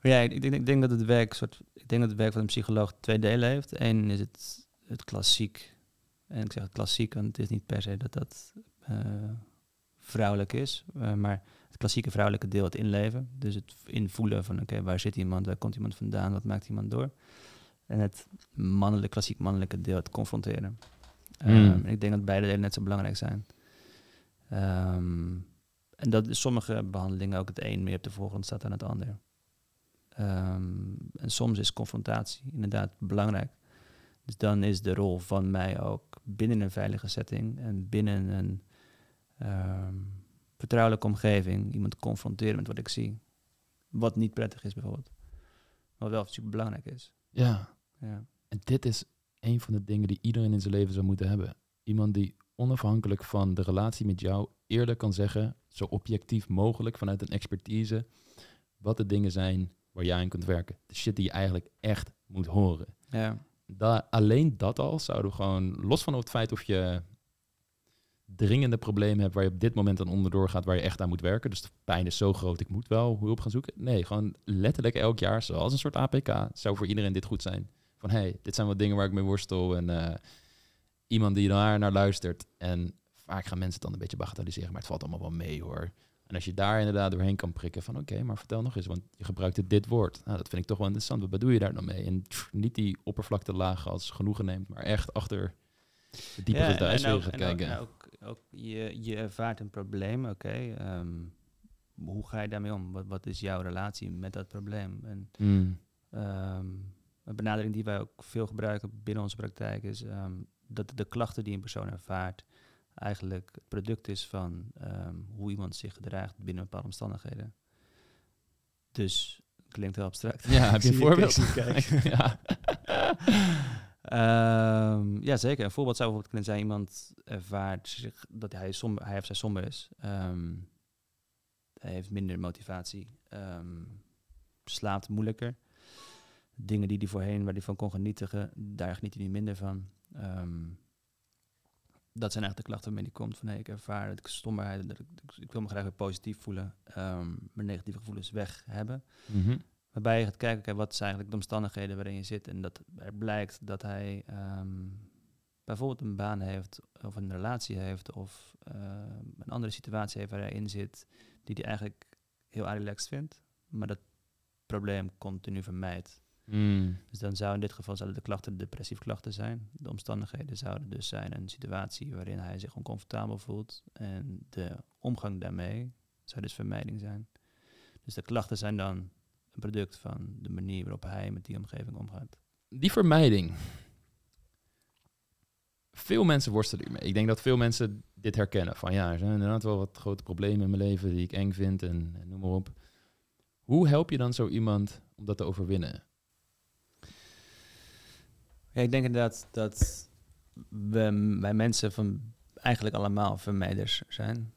Ja, ik, denk, ik denk dat het werk, soort, ik denk dat het werk van een psycholoog twee delen heeft. Eén is het, het klassiek. En ik zeg het klassiek, want het is niet per se dat dat vrouwelijk is. Uh, maar het klassieke vrouwelijke deel, het inleven. Dus het invoelen van, oké, waar zit iemand, waar komt iemand vandaan, wat maakt iemand door. En het mannelijk, klassiek mannelijke deel, het confronteren. Mm. Um, ik denk dat beide delen net zo belangrijk zijn. Um, en dat is sommige behandelingen ook het een meer op de voorgrond staat dan het ander. Um, en soms is confrontatie inderdaad belangrijk. Dus dan is de rol van mij ook binnen een veilige setting en binnen een um, vertrouwelijke omgeving iemand confronteren met wat ik zie. Wat niet prettig is bijvoorbeeld. Maar wel super belangrijk is. Ja. ja. En dit is een van de dingen die iedereen in zijn leven zou moeten hebben. Iemand die onafhankelijk van de relatie met jou eerder kan zeggen, zo objectief mogelijk vanuit een expertise, wat de dingen zijn waar jij aan kunt werken. De shit die je eigenlijk echt moet horen. Ja. Da alleen dat al zouden we gewoon, los van het feit of je dringende problemen hebt waar je op dit moment aan onderdoor gaat, waar je echt aan moet werken. Dus de pijn is zo groot, ik moet wel hulp gaan zoeken. Nee, gewoon letterlijk elk jaar, zoals een soort APK, zou voor iedereen dit goed zijn. Van hey, dit zijn wat dingen waar ik mee worstel en uh, iemand die daar naar luistert. En vaak gaan mensen het dan een beetje bagatelliseren, maar het valt allemaal wel mee hoor. En als je daar inderdaad doorheen kan prikken van oké, maar vertel nog eens, want je gebruikte dit woord. Nou, dat vind ik toch wel interessant. Wat bedoel je daar dan mee? En niet die oppervlakte laag als genoegen neemt, maar echt achter de diepere ja, ijsberg gaat kijken. En ook, ook, je, je ervaart een probleem, oké. Okay, um, hoe ga je daarmee om? Wat, wat, is jouw relatie met dat probleem? En mm. um, een benadering die wij ook veel gebruiken binnen onze praktijk is um, dat de klachten die een persoon ervaart eigenlijk het product is van hoe iemand zich gedraagt binnen bepaalde omstandigheden. Dus klinkt heel abstract. Ja, heb je een voorbeeld? ja. um, ja, zeker. Een voorbeeld zou bijvoorbeeld kunnen zijn: iemand ervaart zich dat hij, somber, hij of zij somber is. Um, hij heeft minder motivatie, slaapt moeilijker. Dingen die hij voorheen, waar hij van kon genieten, daar geniet hij niet minder van dat zijn eigenlijk de klachten waarmee die komt. Van hey, ik ervaar dat ik stommerheid, dat ik, ik, wil me graag weer positief voelen, um, mijn negatieve gevoelens weg hebben. -hmm. Waarbij je gaat kijken, okay, wat zijn eigenlijk de omstandigheden waarin je zit. En dat er blijkt dat hij um, bijvoorbeeld een baan heeft, of een relatie heeft, of uh, een andere situatie heeft waar hij in zit, die hij eigenlijk heel relaxed vindt, maar dat probleem continu vermijdt. Mm. Dus dan zou in dit geval zouden de klachten depressieve klachten zijn. De omstandigheden zouden dus zijn een situatie waarin hij zich oncomfortabel voelt. En de omgang daarmee zou dus vermijding zijn. Dus de klachten zijn dan een product van de manier waarop hij met die omgeving omgaat. Die vermijding. Veel mensen worstelen hiermee. Ik denk dat veel mensen dit herkennen. Van ja, er zijn inderdaad wel wat grote problemen in mijn leven die ik eng vind en, en noem maar op. Hoe help je dan zo iemand om dat te overwinnen? Ja, ik denk inderdaad dat we, wij mensen van eigenlijk allemaal vermijders zijn.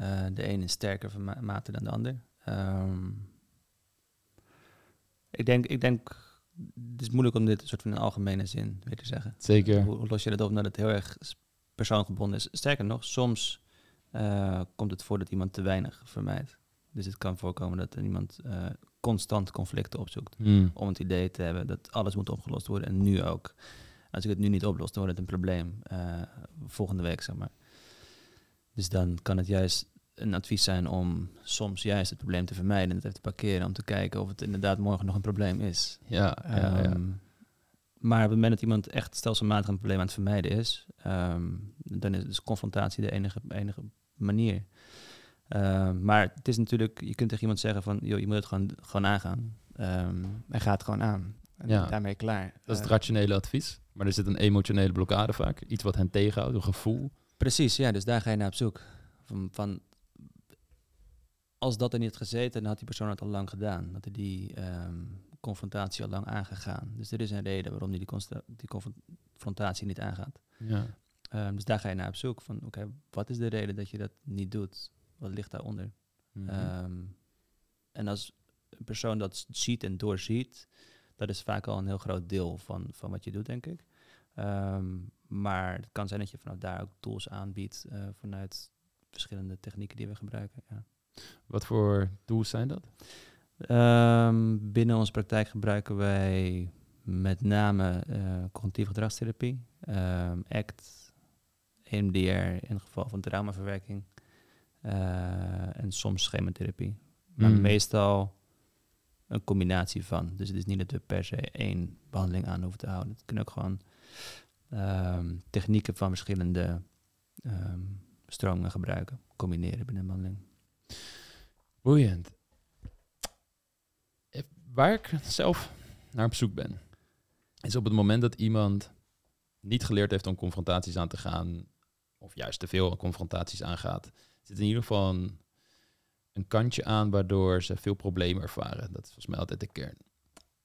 Uh, de ene is sterker van mate dan de ander. Um, ik, denk, ik denk, het is moeilijk om dit soort van een algemene zin weer te zeggen. Zeker. Hoe, hoe los je dat op omdat het heel erg persoongebonden is? Sterker nog, soms uh, komt het voor dat iemand te weinig vermijdt. Dus het kan voorkomen dat er iemand uh, constant conflicten opzoekt. Mm. Om het idee te hebben dat alles moet opgelost worden. En nu ook. Als ik het nu niet oplos, dan wordt het een probleem. Uh, volgende week, zeg maar. Dus dan kan het juist een advies zijn om soms juist het probleem te vermijden. En het even te parkeren om te kijken of het inderdaad morgen nog een probleem is. Ja, ja, um, ja. Maar op het moment dat iemand echt stelselmatig een probleem aan het vermijden is, um, dan is dus confrontatie de enige, enige manier. Uh, maar het is natuurlijk, je kunt tegen iemand zeggen van, joh, je moet het gewoon, gewoon aangaan. Um, hij gaat gewoon aan. En Ja. daarmee klaar. Dat is het Uh, rationele advies. Maar er zit een emotionele blokkade vaak. Iets wat hen tegenhoudt, een gevoel. precies, ja, dus daar ga je naar op zoek. Van, van, als dat er niet had gezeten, dan had die persoon het al lang gedaan. Dat hij die ehm, confrontatie al lang aangegaan. Dus er is een reden waarom hij die, die confrontatie niet aangaat. Ja. Ehm, dus daar ga je naar op zoek van, oké, wat is de reden dat je dat niet doet? Wat ligt daaronder? Ehm, en als een persoon dat ziet en doorziet, dat is vaak al een heel groot deel van, van wat je doet, denk ik. Maar het kan zijn dat je vanaf daar ook tools aanbiedt uh, vanuit verschillende technieken die we gebruiken. Ja. Wat voor tools zijn dat? Um, binnen onze praktijk gebruiken wij met name uh, cognitieve gedragstherapie, um, ACT, EMDR in het geval van traumaverwerking uh, en soms schematherapie. Maar mm. meestal een combinatie van. Dus het is niet dat we per se één behandeling aan hoeven te houden. Het kunnen ook gewoon um, technieken van verschillende stromingen gebruiken, combineren binnen een behandeling. Boeiend. Waar ik zelf naar op zoek ben, is op het moment dat iemand niet geleerd heeft om confrontaties aan te gaan, of juist te veel confrontaties aangaat, zit in ieder geval een, kantje aan waardoor ze veel problemen ervaren. Dat is volgens mij altijd de kern.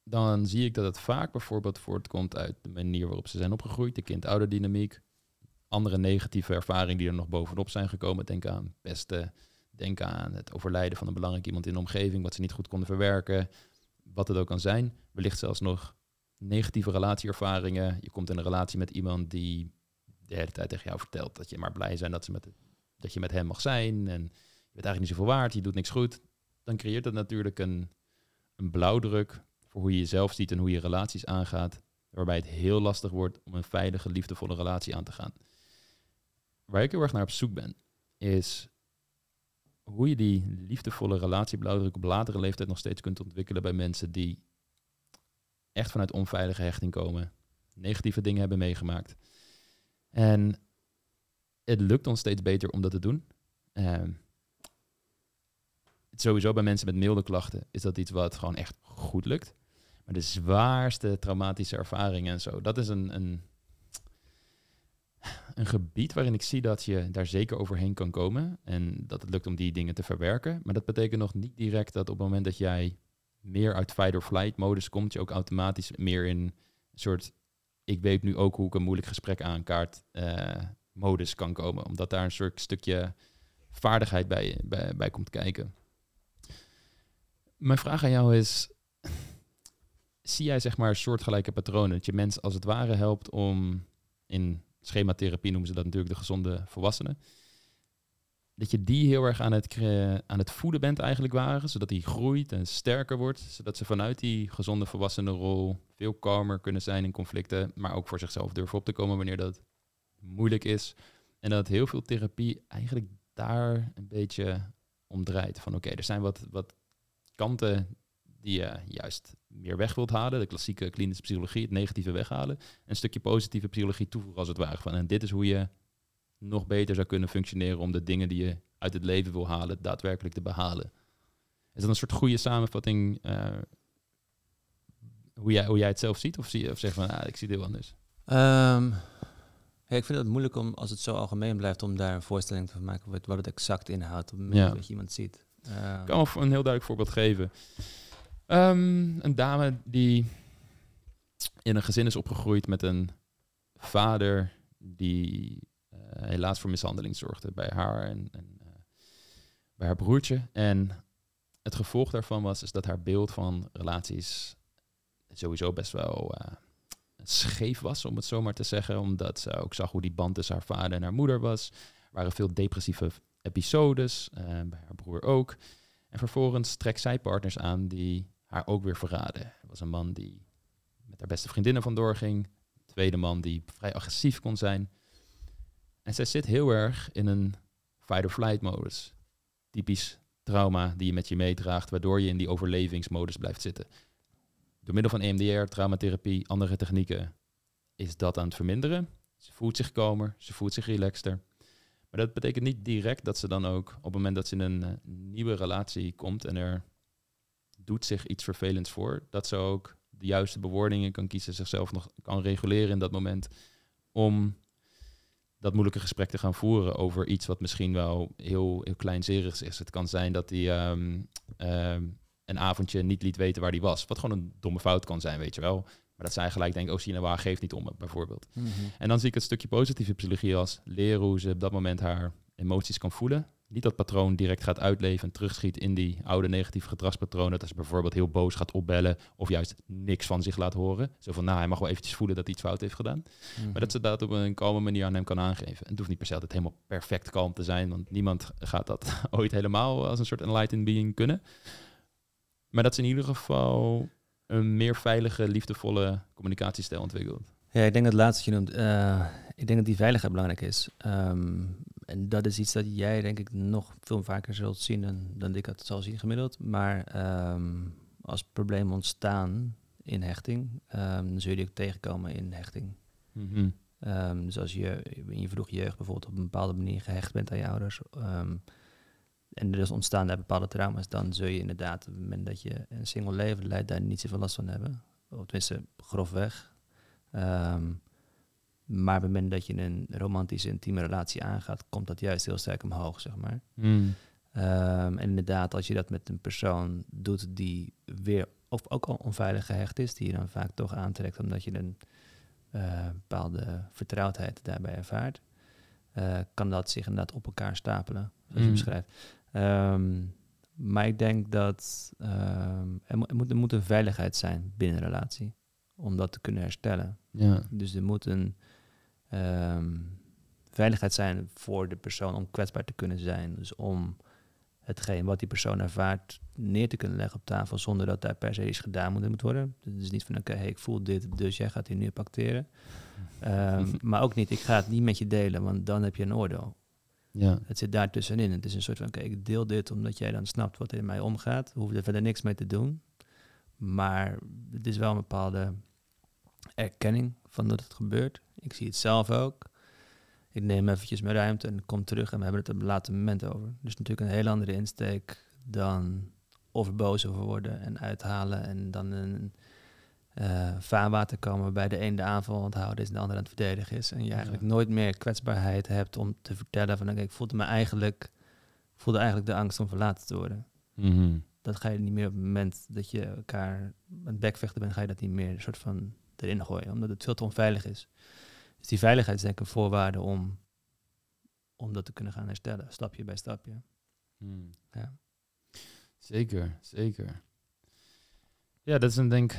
Dan zie ik dat het vaak bijvoorbeeld voortkomt uit de manier waarop ze zijn opgegroeid, de kind-ouderdynamiek, andere negatieve ervaringen die er nog bovenop zijn gekomen. Denk aan pesten, denk aan het overlijden van een belangrijk iemand in de omgeving, wat ze niet goed konden verwerken, wat het ook kan zijn. Wellicht zelfs nog negatieve relatieervaringen. Je komt in een relatie met iemand die de hele tijd tegen jou vertelt dat je maar blij bent dat, ze met, dat je met hem mag zijn. En je bent eigenlijk niet zoveel waard, je doet niks goed. Dan creëert dat natuurlijk een, een blauwdruk voor hoe je jezelf ziet en hoe je relaties aangaat. Waarbij het heel lastig wordt om een veilige, liefdevolle relatie aan te gaan. Waar ik heel erg naar op zoek ben, is hoe je die liefdevolle relatieblauwdruk op latere leeftijd nog steeds kunt ontwikkelen bij mensen die echt vanuit onveilige hechting komen, negatieve dingen hebben meegemaakt. En het lukt ons steeds beter om dat te doen. Uh, sowieso bij mensen met milde klachten is dat iets wat gewoon echt goed lukt. Maar de zwaarste traumatische ervaringen en zo, dat is een, een, een gebied waarin ik zie dat je daar zeker overheen kan komen. En dat het lukt om die dingen te verwerken. Maar dat betekent nog niet direct dat op het moment dat jij meer uit fight-or-flight modus komt, je ook automatisch meer in een soort ik weet nu ook hoe ik een moeilijk gesprek aankaart uh, modus kan komen. Omdat daar een soort stukje vaardigheid bij, bij, komt kijken. Mijn vraag aan jou is, zie jij zeg maar soortgelijke patronen? Dat je mensen als het ware helpt om, in schematherapie noemen ze dat natuurlijk de gezonde volwassenen, dat je die heel erg aan het, aan het voeden bent eigenlijk waren, zodat die groeit en sterker wordt, zodat ze vanuit die gezonde volwassenenrol veel kalmer kunnen zijn in conflicten, maar ook voor zichzelf durven op te komen wanneer dat moeilijk is. En dat heel veel therapie eigenlijk daar een beetje om draait. Van oké, er zijn wat, wat kanten die je juist meer weg wilt halen. De klassieke klinische psychologie, het negatieve weghalen. Een stukje positieve psychologie toevoegen als het ware. Van, en dit is hoe je nog beter zou kunnen functioneren om de dingen die je uit het leven wil halen, daadwerkelijk te behalen. Is dat een soort goede samenvatting uh, hoe, jij, hoe jij het zelf ziet? Of, zie je, of zeg van, ah, ik zie dit anders? Um, ja, ik vind het moeilijk om, als het zo algemeen blijft, om daar een voorstelling van te maken wat, wat het exact inhoudt op het moment dat je iemand ziet. Um, ik kan wel een heel duidelijk voorbeeld geven. Um, een dame die in een gezin is opgegroeid met een vader die uh, helaas voor mishandeling zorgde bij haar en, en uh, bij haar broertje. En het gevolg daarvan was is dat haar beeld van relaties sowieso best wel uh, scheef was, om het zo maar te zeggen. Omdat ze ook zag hoe die band tussen haar vader en haar moeder was. Er waren veel depressieve episodes, bij haar broer ook. En vervolgens trekt zij partners aan die haar ook weer verraden. Er was een man die met haar beste vriendinnen vandoor ging. Tweede man die vrij agressief kon zijn. En zij zit heel erg in een fight-or-flight modus. Typisch trauma die je met je meedraagt, waardoor je in die overlevingsmodus blijft zitten. Door middel van EMDR, traumatherapie, andere technieken is dat aan het verminderen. Ze voelt zich kalmer, ze voelt zich relaxter. Maar dat betekent niet direct dat ze dan ook op het moment dat ze in een uh, nieuwe relatie komt en er doet zich iets vervelends voor, dat ze ook de juiste bewoordingen kan kiezen, zichzelf nog kan reguleren in dat moment om dat moeilijke gesprek te gaan voeren over iets wat misschien wel heel, heel kleinzerigs is. Het kan zijn dat hij um, um, een avondje niet liet weten waar hij was. Wat gewoon een domme fout kan zijn, weet je wel. Maar dat zij gelijk denken, oh, Sina waar geeft niet om bijvoorbeeld. Mhm. En dan zie ik het stukje positieve psychologie als leren hoe ze op dat moment haar emoties kan voelen. Niet dat patroon direct gaat uitleven en terugschiet in die oude negatieve gedragspatronen. Dat als ze bijvoorbeeld heel boos gaat opbellen of juist niks van zich laat horen. Zo van, nou, hij mag wel eventjes voelen dat hij iets fout heeft gedaan. Mhm. Maar dat ze dat op een kalme manier aan hem kan aangeven. En het hoeft niet per se altijd helemaal perfect kalm te zijn, want niemand gaat dat ooit helemaal als een soort enlightened being kunnen. Maar dat ze in ieder geval een meer veilige, liefdevolle communicatiestijl ontwikkelt. Ja, ik denk dat laatste je noemt, eh, ik denk dat die veiligheid belangrijk is. Ehm, en dat is iets dat jij denk ik nog veel vaker zult zien dan, dan ik het zal zien gemiddeld. Maar ehm, als problemen ontstaan in hechting, ehm, dan zul je die ook tegenkomen in hechting. Mhm. Ehm, dus als je in je vroege jeugd bijvoorbeeld op een bepaalde manier gehecht bent aan je ouders. en er is ontstaan daar bepaalde trauma's, dan zul je inderdaad op het moment dat je een single leven leidt, daar niet zoveel last van hebben. Of tenminste, grofweg. Ehm, maar op het moment dat je een romantische, intieme relatie aangaat, komt dat juist heel sterk omhoog, zeg maar. Mm. Ehm, en inderdaad, als je dat met een persoon doet die weer of ook al onveilig gehecht is, die je dan vaak toch aantrekt omdat je een eh, bepaalde vertrouwdheid daarbij ervaart, eh, kan dat zich inderdaad op elkaar stapelen, zoals je Mm. beschrijft. Ehm, maar ik denk dat ehm, er, mo- er moet, er moet een veiligheid zijn binnen een relatie om dat te kunnen herstellen. Ja. Dus er moet een ehm, veiligheid zijn voor de persoon om kwetsbaar te kunnen zijn. Dus om hetgeen wat die persoon ervaart neer te kunnen leggen op tafel zonder dat daar per se iets gedaan moet, worden. Het is niet van oké, hey, ik voel dit, dus jij gaat hier nu op acteren. Ehm, maar ook niet, ik ga het niet met je delen, want dan heb je een oordeel. Ja. Het zit daar tussenin. Het is een soort van, oké, ik deel dit omdat jij dan snapt wat er in mij omgaat. Hoeven er verder niks mee te doen. Maar het is wel een bepaalde erkenning van dat het gebeurt. Ik zie het zelf ook. Ik neem eventjes mijn ruimte en kom terug en we hebben het op een later moment over. Dus natuurlijk een heel andere insteek dan of er boos over worden en uithalen en dan een eh vaarwater komen waarbij de een de aanval aan het houden is en de ander aan het verdedigen is. En je eigenlijk Ja. nooit meer kwetsbaarheid hebt om te vertellen van oké, ik voelde me eigenlijk, voelde eigenlijk de angst om verlaten te worden. Mhm. Dat ga je niet meer op het moment dat je elkaar aan het bekvechten bent, ga je dat niet meer een soort van erin gooien, omdat het veel te onveilig is. Dus die veiligheid is denk ik een voorwaarde om, om dat te kunnen gaan herstellen, stapje bij stapje. Mm. Ja. Zeker, zeker. Ja, dat is een denk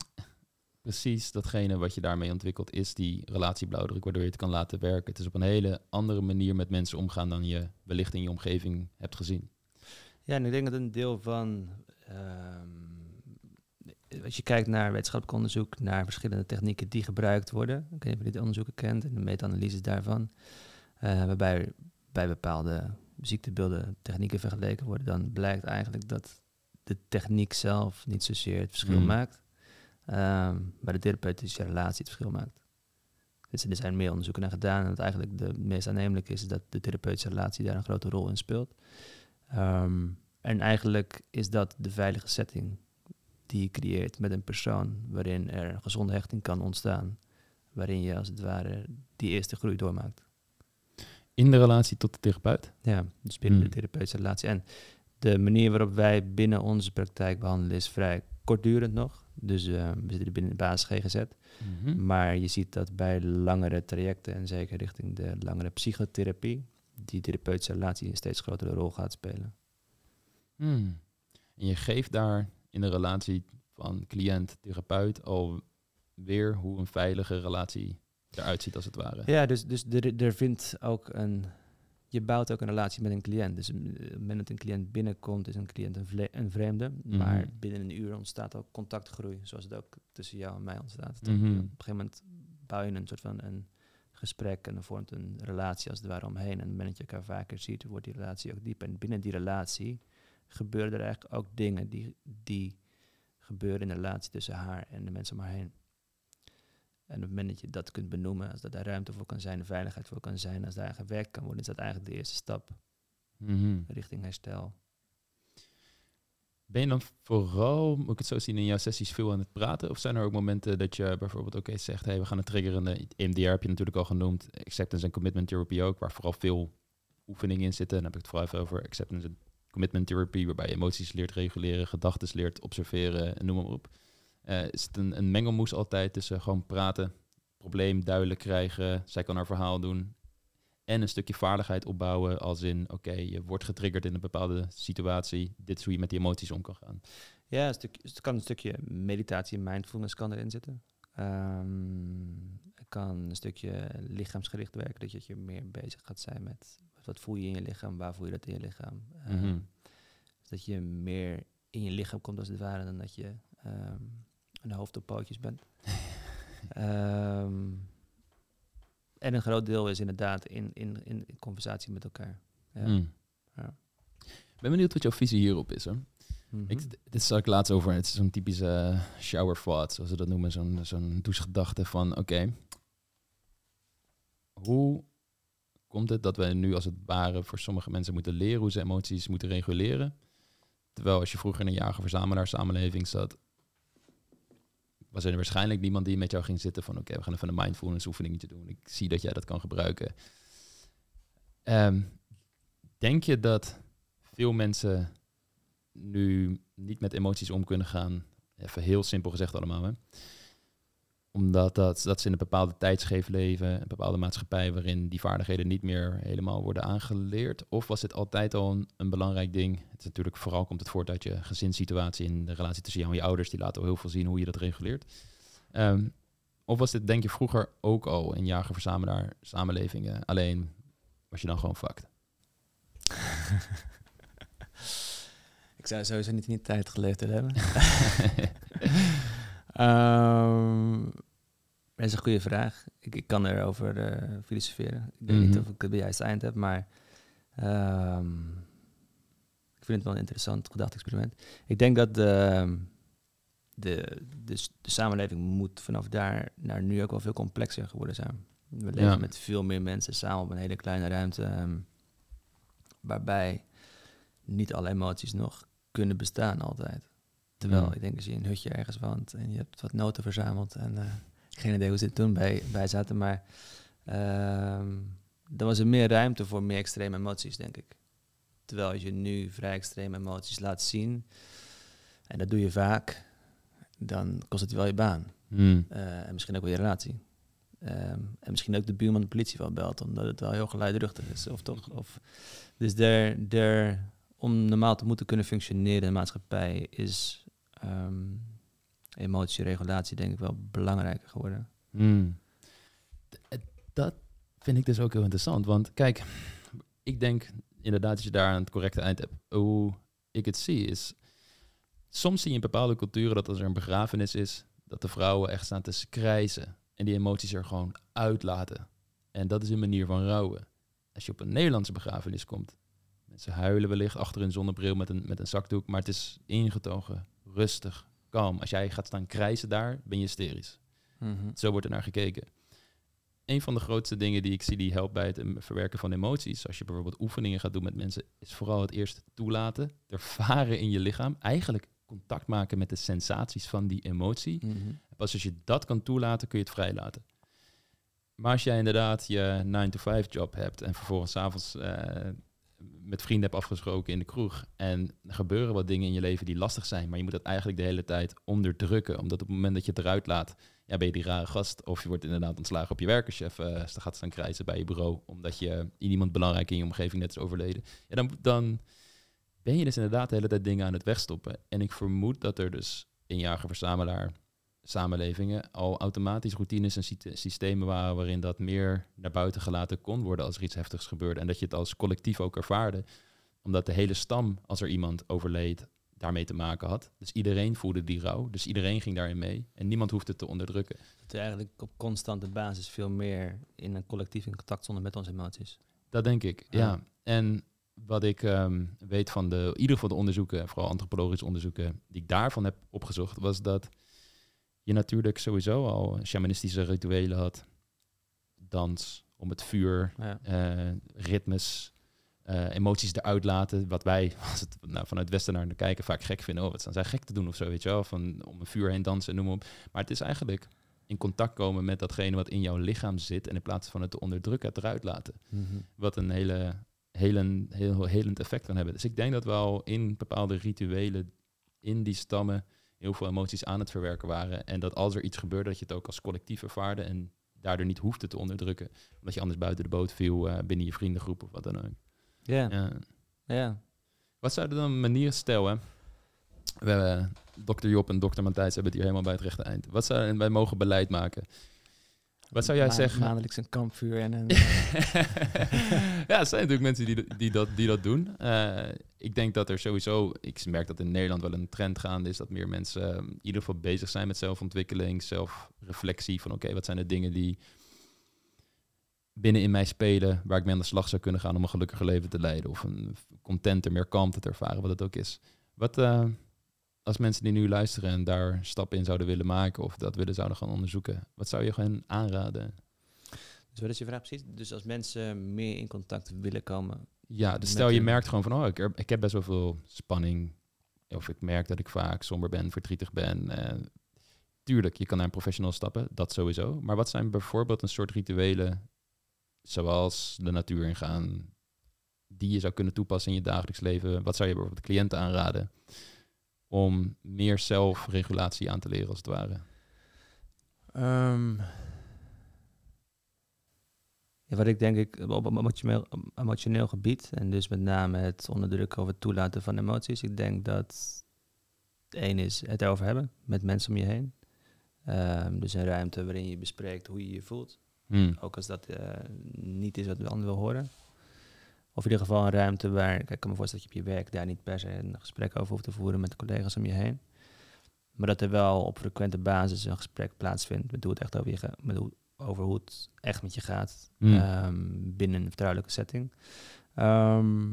precies datgene wat je daarmee ontwikkelt, is die relatieblauwdruk, waardoor je het kan laten werken. Het is op een hele andere manier met mensen omgaan dan je wellicht in je omgeving hebt gezien. Ja, en ik denk dat een deel van. ehm, als je kijkt naar wetenschappelijk onderzoek, naar verschillende technieken die gebruikt worden. Ik weet niet of je dit onderzoeken kent en de meta-analyses daarvan. eh, waarbij bij bepaalde ziektebeelden technieken vergeleken worden, dan blijkt eigenlijk dat de techniek zelf niet zozeer het verschil Mm. maakt, ehm, maar de therapeutische relatie het verschil maakt. Dus er zijn meer onderzoeken naar gedaan en wat eigenlijk de meest aannemelijk is, is dat de therapeutische relatie daar een grote rol in speelt. Ehm, en eigenlijk is dat de veilige setting die je creëert met een persoon waarin er een gezonde hechting kan ontstaan. Waarin je als het ware die eerste groei doormaakt. In de relatie tot de therapeut. Ja, dus binnen Hmm. de therapeutische relatie. En de manier waarop wij binnen onze praktijk behandelen is vrij kortdurend nog. Dus eh, we zitten binnen de basis GGZ. Mhm. Maar je ziet dat bij langere trajecten en zeker richting de langere psychotherapie, die therapeutische relatie een steeds grotere rol gaat spelen. Hmm. En je geeft daar in de relatie van cliënt-therapeut alweer hoe een veilige relatie eruit ziet, als het ware. Ja, dus, dus er, er vindt ook een. Je bouwt ook een relatie met een cliënt. Dus op het moment dat een cliënt binnenkomt, is een cliënt een, vle- een vreemde. Maar Mhm. binnen een uur ontstaat ook contactgroei, zoals het ook tussen jou en mij ontstaat. Mhm. Op een gegeven moment bouw je een soort van een gesprek en er vormt een relatie als het ware omheen. En op het moment dat je elkaar vaker ziet, wordt die relatie ook diep. En binnen die relatie gebeuren er eigenlijk ook dingen die, die gebeuren in de relatie tussen haar en de mensen om haar heen. En op het moment dat je dat kunt benoemen, als dat daar ruimte voor kan zijn, de veiligheid voor kan zijn, als daar gewerkt kan worden, is dat eigenlijk de eerste stap Mhm. richting herstel. Ben je dan vooral, moet ik het zo zien, in jouw sessies veel aan het praten? Of zijn er ook momenten dat je bijvoorbeeld ook eens zegt, hey, we gaan een triggerende EMDR heb je natuurlijk al genoemd, acceptance en commitment therapy ook, waar vooral veel oefeningen in zitten. Dan heb ik het vooral even over acceptance commitment therapy, waarbij je emoties leert reguleren, gedachten leert observeren en noem maar op. Uh, is het een, een mengelmoes altijd tussen gewoon praten, probleem duidelijk krijgen, zij kan haar verhaal doen. En een stukje vaardigheid opbouwen als in, oké, je wordt getriggerd in een bepaalde situatie. Dit is hoe je met die emoties om kan gaan. Ja, een stuk, het kan een stukje meditatie en mindfulness kan erin zitten. Um, kan een stukje lichaamsgericht werken, dat je meer bezig gaat zijn met wat voel je in je lichaam, waar voel je dat in je lichaam. Um, dat je meer in je lichaam komt als het ware dan dat je um, een hoofd op pootjes bent. um, en een groot deel is inderdaad in, in, in conversatie met elkaar. Ja. Mm. ja. ben benieuwd wat jouw visie hierop is. Hè? Mm -hmm. ik, dit zag ik laatst over. Het is zo'n typische uh, shower thought, zoals ze dat noemen. Zo'n zo'n douchegedachte van, oké, hoe komt het dat we nu als het ware voor sommige mensen moeten leren hoe ze emoties moeten reguleren? Terwijl als je vroeger in een jager-verzamelaar samenleving zat, was er waarschijnlijk niemand die met jou ging zitten van oké, we gaan even een mindfulness oefeningetje doen. Ik zie dat jij dat kan gebruiken. Um, denk je dat veel mensen nu niet met emoties om kunnen gaan? Even heel simpel gezegd allemaal. Hè? Omdat dat, dat ze in een bepaalde tijdsgeef leven, een bepaalde maatschappij waarin die vaardigheden niet meer helemaal worden aangeleerd? Of was het altijd al een, een belangrijk ding? Het is natuurlijk vooral komt het voort uit je gezinssituatie in de relatie tussen jou en je ouders. Die laten al heel veel zien hoe je dat reguleert. Um, of was dit denk je vroeger ook al in jager-verzamelaar samenlevingen? Alleen was je dan gewoon fucked? Ik zou sowieso niet in die tijd geleefd hebben. um, dat is een goede vraag. Ik, ik kan erover uh, filosoferen. Ik weet niet mhm. of ik het juiste eind heb, maar um, ik vind het wel een interessant gedachte-experiment. Ik denk dat de, de, de, de, samenleving moet vanaf daar naar nu ook wel veel complexer geworden zijn. We leven met veel meer mensen samen op een hele kleine ruimte, um, waarbij niet alle emoties nog kunnen bestaan altijd. Terwijl, mm. ik denk als je in een hutje ergens woont en je hebt wat noten verzameld en uh, geen idee hoe ze het toen bij, bij zaten, maar uh, er was er meer ruimte voor meer extreme emoties, denk ik. Terwijl als je nu vrij extreme emoties laat zien, en dat doe je vaak, dan kost het wel je baan. Mm. Uh, en misschien ook wel je relatie. Um, en misschien ook de buurman de politie wel belt, omdat het wel heel geluidruchtig is. Of toch, of, dus der, der, om normaal te moeten kunnen functioneren in de maatschappij is um, emotieregulatie denk ik wel belangrijker geworden. Hmm. Dat vind ik dus ook heel interessant. Want kijk, ik denk inderdaad dat je daar aan het correcte eind hebt. Hoe ik het zie is, soms zie je in bepaalde culturen dat als er een begrafenis is, dat de vrouwen echt staan te krijzen en die emoties er gewoon uitlaten. En dat is een manier van rouwen. Als je op een Nederlandse begrafenis komt, mensen huilen wellicht achter een zonnebril met een, met een zakdoek, maar het is ingetogen, rustig, kalm. Als jij gaat staan krijzen daar, ben je hysterisch. Mhm. Zo wordt er naar gekeken. Een van de grootste dingen die ik zie die helpt bij het verwerken van emoties, als je bijvoorbeeld oefeningen gaat doen met mensen, is vooral het eerst toelaten, ervaren in je lichaam, eigenlijk contact maken met de sensaties van die emotie. Mhm. Pas als je dat kan toelaten, kun je het vrijlaten. Maar als jij inderdaad je 9-to-5 job hebt en vervolgens avonds uh, met vrienden hebt afgesproken in de kroeg. En er gebeuren wat dingen in je leven die lastig zijn. Maar je moet dat eigenlijk de hele tijd onderdrukken. Omdat op het moment dat je het eruit laat, ja, ben je die rare gast. Of je wordt inderdaad ontslagen op je werk als je even gaat staan krijzen bij je bureau. Omdat je iemand belangrijk in je omgeving net is overleden. Ja, dan, dan ben je dus inderdaad de hele tijd dingen aan het wegstoppen. En ik vermoed dat er dus in jager-verzamelaar samenlevingen al automatisch routines en systemen waren waarin dat meer naar buiten gelaten kon worden als er iets heftigs gebeurde. En dat je het als collectief ook ervaarde. Omdat de hele stam, als er iemand overleed, daarmee te maken had. Dus iedereen voelde die rouw. Dus iedereen ging daarin mee. En niemand hoefde het te onderdrukken. Dat we eigenlijk op constante basis veel meer in een collectief in contact stonden met onze emoties. Dat denk ik, ja. En wat ik ehm, weet van de, in ieder geval de onderzoeken, vooral antropologische onderzoeken, die ik daarvan heb opgezocht, was dat je natuurlijk sowieso al shamanistische rituelen had. Dans om het vuur, eh, ritmes, uh, emoties eruit laten. Wat wij als het, nou, vanuit Westen naar kijken vaak gek vinden. Oh, wat staan zij gek te doen of zo, weet je wel. Van om een vuur heen dansen en noem op. Maar het is eigenlijk in contact komen met datgene wat in jouw lichaam zit. En in plaats van het te onderdrukken, het eruit laten. Mhm. Wat een hele, hele, heel helend effect kan hebben. Dus ik denk dat we al in bepaalde rituelen in die stammen heel veel emoties aan het verwerken waren. En dat als er iets gebeurde, dat je het ook als collectief ervaarde en daardoor niet hoefde te onderdrukken. Omdat je anders buiten de boot viel uh, binnen je vriendengroep of wat dan ook. Ja. ja. Wat zouden dan manieren stellen? We hebben dokter Job en dokter Matthijs hebben het hier helemaal bij het rechte eind. Wat zouden wij mogen beleid maken? Wat zou jij zeggen? Maandelijks een kampvuur en een... ja, er zijn natuurlijk mensen die, die, dat, die dat doen. Uh, ik denk dat er sowieso... Ik merk dat in Nederland wel een trend gaande is... dat meer mensen uh, in ieder geval bezig zijn met zelfontwikkeling, zelfreflectie. Van oké, wat zijn de dingen die binnen in mij spelen... waar ik mee aan de slag zou kunnen gaan om een gelukkiger leven te leiden. Of een contenter, meer kalmte te ervaren, wat het ook is. Wat... Uh, als mensen die nu luisteren en daar stappen in zouden willen maken of dat willen zouden gaan onderzoeken, wat zou je gewoon aanraden? Dus wat is je vraag precies? Dus als mensen meer in contact willen komen. Ja, dus stel je merkt gewoon van, oh, ik, ik heb best wel veel spanning. Of ik merk dat ik vaak somber ben, verdrietig ben. Uh, tuurlijk, je kan naar een professional stappen, dat sowieso. Maar wat zijn bijvoorbeeld een soort rituelen, zoals de natuur ingaan, die je zou kunnen toepassen in je dagelijks leven? Wat zou je bijvoorbeeld de cliënten aanraden? Om meer zelfregulatie aan te leren, als het ware? Um, ja, wat ik denk ik op emotioneel, emotioneel gebied, en dus met name het onderdrukken of het toelaten van emoties, ik denk dat één is het erover hebben met mensen om je heen. Um, dus een ruimte waarin je bespreekt hoe je je voelt. Hmm. Ook als dat uh, niet is wat de ander wil horen. Of in ieder geval een ruimte waar, ik kan me voorstellen dat je op je werk daar niet per se een gesprek over hoeft te voeren met de collega's om je heen. Maar dat er wel op frequente basis een gesprek plaatsvindt met hoe het echt over, je met hoe, over hoe het echt met je gaat hmm. ehm, binnen een vertrouwelijke setting. Ehm,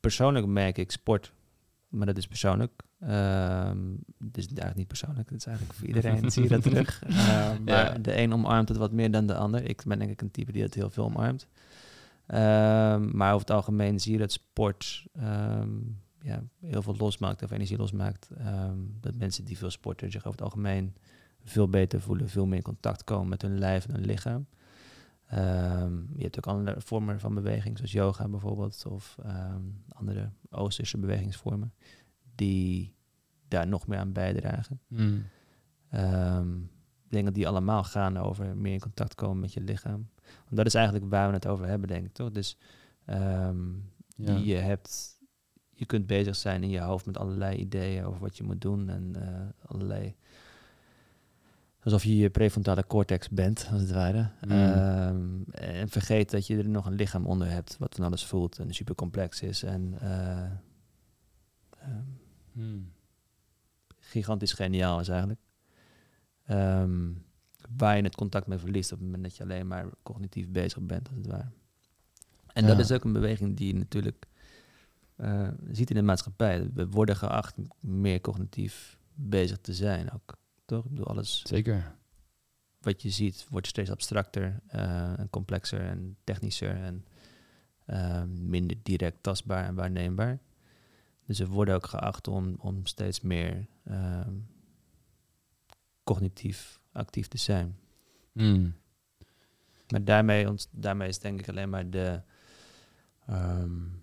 persoonlijk merk ik sport, maar dat is persoonlijk. Um, het is eigenlijk niet persoonlijk, het is eigenlijk voor iedereen, zie je dat terug. maar de een omarmt het wat meer dan de ander. Ik ben denk ik een type die het heel veel omarmt. Ehm, maar over het algemeen zie je dat sport ehm, ja, heel veel losmaakt of energie losmaakt. Um, dat mensen die veel sporten zich over het algemeen veel beter voelen, veel meer in contact komen met hun lijf en hun lichaam. je hebt ook andere vormen van beweging, zoals yoga bijvoorbeeld, of andere Oosterse bewegingsvormen, die daar nog meer aan bijdragen. Mm. dingen die allemaal gaan over meer in contact komen met je lichaam. Want dat is eigenlijk waar we het over hebben, denk ik, toch? Dus um, je hebt, je kunt bezig zijn in je hoofd met allerlei ideeën over wat je moet doen en uh, allerlei alsof je je prefrontale cortex bent, als het ware. Mm. Um, en vergeet dat je er nog een lichaam onder hebt, wat van alles voelt en super complex is. En uh, um, mm. gigantisch geniaal is eigenlijk. Um, waar je het contact mee verliest op het moment dat je alleen maar cognitief bezig bent, als het ware. En dat is ook een beweging die je natuurlijk uh, ziet in de maatschappij. We worden geacht meer cognitief bezig te zijn ook. Toch? Ik bedoel, alles... Zeker. Wat je ziet wordt steeds abstracter uh, en complexer en technischer en uh, minder direct tastbaar en waarneembaar. Dus we worden ook geacht om, om steeds meer cognitief actief te zijn. Hmm. Maar daarmee, ons, daarmee is denk ik alleen maar de. Um,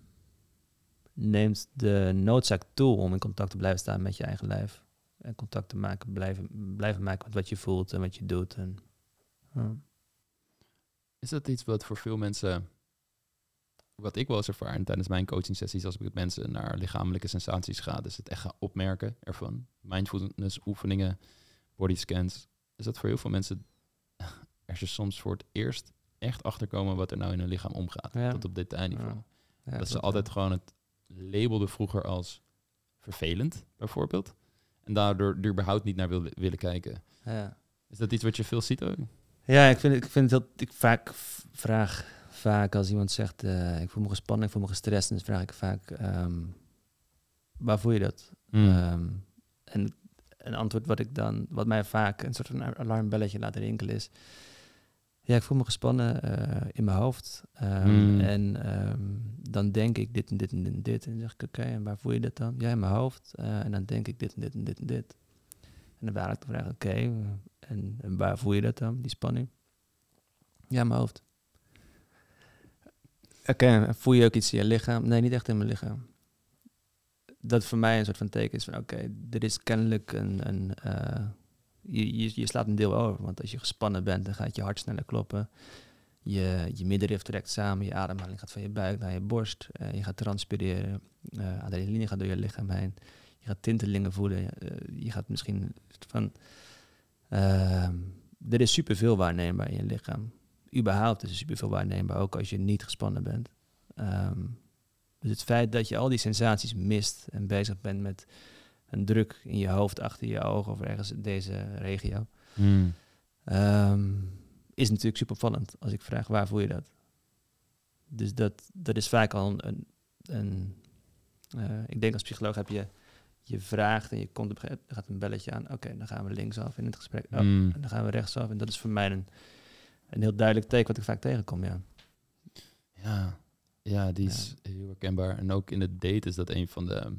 neemt de noodzaak toe om in contact te blijven staan met je eigen lijf. En contact te maken, blijven, blijven maken met wat je voelt en wat je doet. En, Is dat iets wat voor veel mensen. Wat ik wel eens ervaar tijdens mijn coaching sessies, als ik met mensen naar lichamelijke sensaties ga, is het echt gaan opmerken ervan. Mindfulness oefeningen, body scans, is dat voor heel veel mensen er ze soms voor het eerst echt achterkomen wat er nou in hun lichaam omgaat. Tot op detailniveau. Ja. dat ze altijd gewoon het labelde vroeger als vervelend, bijvoorbeeld. En daardoor er überhaupt niet naar wil, willen kijken. Ja. Is dat iets wat je veel ziet ook? Ja, ik vind, ik vind dat ik vaak vraag vaak als iemand zegt uh, ik voel me gespannen, ik voel me gestrest, dan vraag ik vaak um, waar voel je dat? Um, en een antwoord wat ik dan, wat mij vaak een soort van alarmbelletje laat rinkelen is. Ja, ik voel me gespannen uh, in mijn hoofd. Um, En um, dan denk ik dit en dit en dit en dit. En dan zeg ik, oké, okay, en waar voel je dat dan? Ja, in mijn hoofd. Uh, en dan denk ik dit en dit en dit en dit. En dan waar ik de vraag, oké, okay, en, en, waar voel je dat dan, die spanning? Ja, in mijn hoofd. Oké, okay, voel je ook iets in je lichaam? Nee, niet echt in mijn lichaam. Dat voor mij een soort van teken is van oké, okay, dit is kennelijk een, een je, je, je, slaat een deel over. Want als je gespannen bent, dan gaat je hart sneller kloppen. Je, je middenrif trekt samen, je ademhaling gaat van je buik naar je borst. Uh, je gaat transpireren, uh, adrenaline gaat door je lichaam heen. Je gaat tintelingen voelen. Je gaat misschien van... Ehm, er is superveel waarneembaar in je lichaam. Überhaupt is er superveel waarneembaar, ook als je niet gespannen bent. Um, dus het feit dat je al die sensaties mist en bezig bent met een druk in je hoofd, achter je ogen of ergens in deze regio. Hmm. Ehm, is natuurlijk super opvallend als ik vraag waar voel je dat? Dus dat, dat is vaak al een. een uh, ik denk als psycholoog heb je. Je vraagt en je komt op er gaat een belletje aan. Oké, dan gaan we linksaf in het gesprek. Oh, hmm. En dan gaan we rechtsaf. En dat is voor mij een, een heel duidelijk teken wat ik vaak tegenkom. Ja, ja, ja die is heel herkenbaar. En ook in het date is dat een van de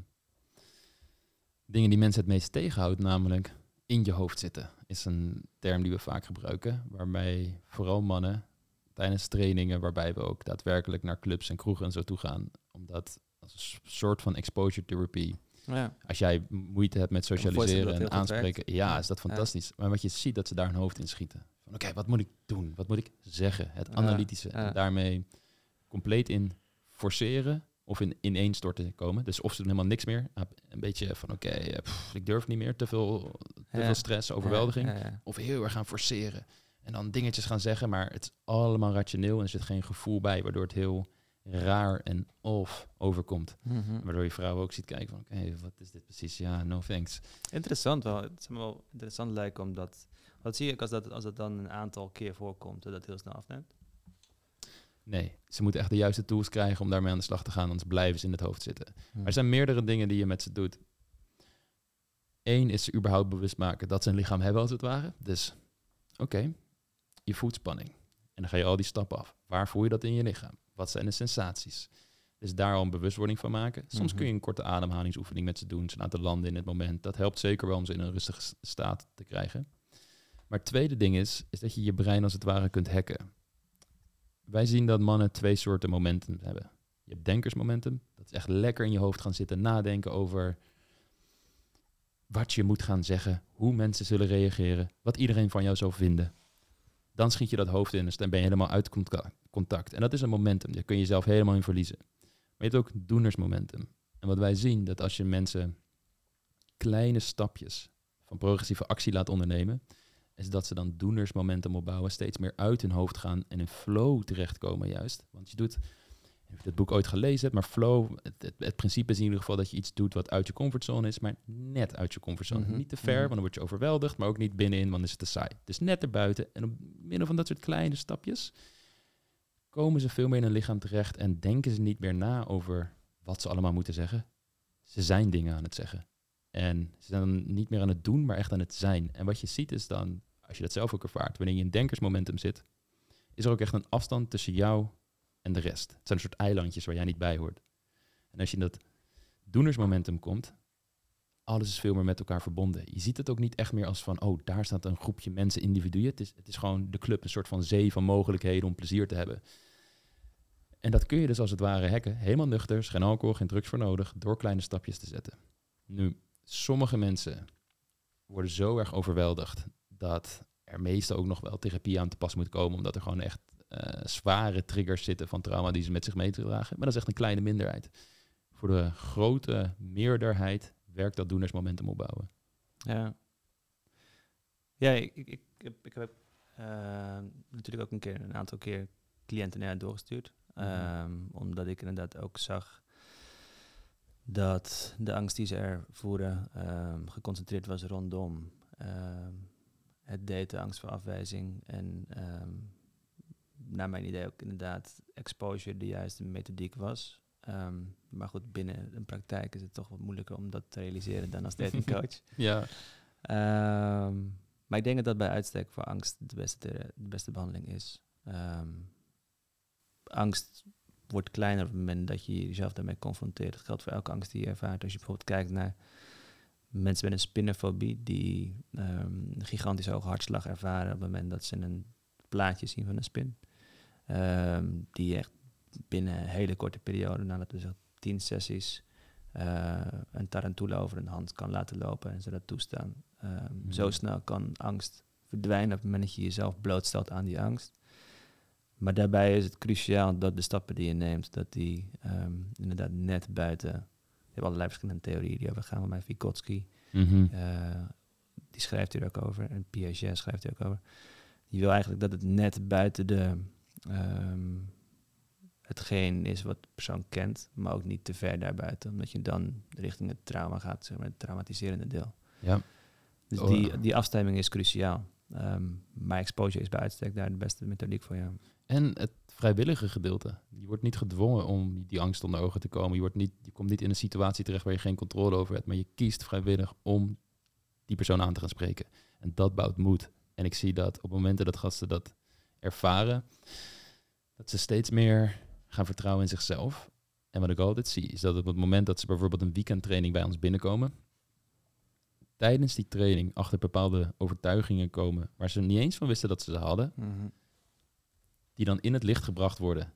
dingen die mensen het meest tegenhoudt, namelijk in je hoofd zitten, is een term die we vaak gebruiken, waarbij vooral mannen tijdens trainingen, waarbij we ook daadwerkelijk naar clubs en kroegen en zo toe gaan, omdat als een soort van exposure therapy. Ja. Als jij moeite hebt met socialiseren en aanspreken, ja, is dat fantastisch. Maar wat je ziet, dat ze daar hun hoofd in schieten. Van oké, wat moet ik doen? Wat moet ik zeggen? Het analytische. En daarmee compleet in forceren of in ineenstorten komen. Dus of ze doen helemaal niks meer. Ah, een beetje van oké, eh, ik durf niet meer, te veel, te veel stress, overweldiging. of heel erg gaan forceren. En dan dingetjes gaan zeggen, maar het is allemaal rationeel en er zit geen gevoel bij, waardoor het heel raar en off overkomt. Mhm. Waardoor je vrouw ook ziet kijken van oké, wat is dit precies? Ja, no thanks. Interessant wel. Het is me wel interessant lijken omdat... Wat zie ik als dat, als dat dan een aantal keer voorkomt, dat het heel snel afneemt? Nee, ze moeten echt de juiste tools krijgen om daarmee aan de slag te gaan, anders blijven ze in het hoofd zitten. Maar er zijn meerdere dingen die je met ze doet. Eén is ze überhaupt bewust maken dat ze een lichaam hebben, als het ware. Dus, oké, je voelt spanning. En dan ga je al die stappen af. Waar voel je dat in je lichaam? Wat zijn de sensaties? Dus daar al een bewustwording van maken. Soms kun je een korte ademhalingsoefening met ze doen, ze laten landen in het moment. Dat helpt zeker wel om ze in een rustige staat te krijgen. Maar het tweede ding is, is dat je je brein als het ware kunt hacken wij zien dat mannen twee soorten momentum hebben. Je hebt denkersmomentum. Dat is echt lekker in je hoofd gaan zitten nadenken over wat je moet gaan zeggen, hoe mensen zullen reageren, wat iedereen van jou zou vinden. Dan schiet je dat hoofd in en dan ben je helemaal uit contact. En dat is een momentum, daar kun je jezelf helemaal in verliezen. Maar je hebt ook doenersmomentum. En wat wij zien, dat als je mensen kleine stapjes van progressieve actie laat ondernemen, is dat ze dan doenersmomentum opbouwen, steeds meer uit hun hoofd gaan en in flow terechtkomen juist. Want je doet, heb het boek ooit gelezen hebt, maar flow, het, het, principe is in ieder geval dat je iets doet wat uit je comfortzone is, maar net uit je comfortzone. Mhm, niet te ver, mhm. want dan word je overweldigd, maar ook niet binnenin, want dan is het te saai. Dus net erbuiten en op middel van dat soort kleine stapjes komen ze veel meer in hun lichaam terecht en denken ze niet meer na over wat ze allemaal moeten zeggen. Ze zijn dingen aan het zeggen. En ze zijn dan niet meer aan het doen, maar echt aan het zijn. En wat je ziet is dan als je dat zelf ook ervaart, wanneer je in denkersmomentum zit, is er ook echt een afstand tussen jou en de rest. Het zijn een soort eilandjes waar jij niet bij hoort. En als je in dat doenersmomentum komt, alles is veel meer met elkaar verbonden. Je ziet het ook niet echt meer als van, oh, daar staat een groepje mensen, individuen. Het is, het is gewoon de club, een soort van zee van mogelijkheden om plezier te hebben. En dat kun je dus als het ware hacken, helemaal nuchter, geen alcohol, geen drugs voor nodig, door kleine stapjes te zetten. Nu, sommige mensen worden zo erg overweldigd dat er meestal ook nog wel therapie aan te pas moet komen, omdat er gewoon echt uh, zware triggers zitten van trauma die ze met zich mee te dragen. Maar dat is echt een kleine minderheid. Voor de grote meerderheid werkt dat doenersmomentum opbouwen. Ja, ja ik, ik, ik heb, ik heb uh, natuurlijk ook een keer een aantal keer cliënten naar doorgestuurd. Um, omdat ik inderdaad ook zag dat de angst die ze ervoeren um, geconcentreerd was rondom um, het daten, angst voor afwijzing en um, naar mijn idee ook inderdaad exposure de juiste methodiek was. Ehm, maar goed, binnen een praktijk is het toch wat moeilijker om dat te realiseren dan als datingcoach. ja. Ehm, maar ik denk dat dat bij uitstek voor angst de beste, de beste behandeling is. angst wordt kleiner op het moment dat je jezelf daarmee confronteert. Dat geldt voor elke angst die je ervaart. Als je bijvoorbeeld kijkt naar mensen met een spinnenfobie die um, een gigantische hoge hartslag ervaren op het moment dat ze een plaatje zien van een spin. Um, die echt binnen een hele korte periode, nadat we zo tien sessies, uh, een tarantula over een hand kan laten lopen en ze dat toestaan. Um, Zo snel kan angst verdwijnen op het moment dat je jezelf blootstelt aan die angst. Maar daarbij is het cruciaal dat de stappen die je neemt, dat die inderdaad net buiten. Je hebt allerlei verschillende theorieën die over gaan, maar Vygotsky, mm die schrijft hier ook over, en Piaget schrijft hier ook over. Die wil eigenlijk dat het net buiten de, um, hetgeen is wat de persoon kent, maar ook niet te ver daarbuiten, omdat je dan richting het trauma gaat, zeg maar, het traumatiserende deel. Ja. Dus oh, die, die afstemming is cruciaal. Um, maar exposure is bij uitstek daar de beste methodiek voor, ja. En het vrijwillige gedeelte. Je wordt niet gedwongen om die angst onder ogen te komen. Je, wordt niet, je komt niet in een situatie terecht waar je geen controle over hebt, maar je kiest vrijwillig om die persoon aan te gaan spreken. En dat bouwt moed. En ik zie dat op momenten dat gasten dat ervaren, dat ze steeds meer gaan vertrouwen in zichzelf. En wat ik altijd zie, is dat op het moment dat ze bijvoorbeeld een weekendtraining bij ons binnenkomen, tijdens die training achter bepaalde overtuigingen komen waar ze niet eens van wisten dat ze ze hadden, mhm. Die dan in het licht gebracht worden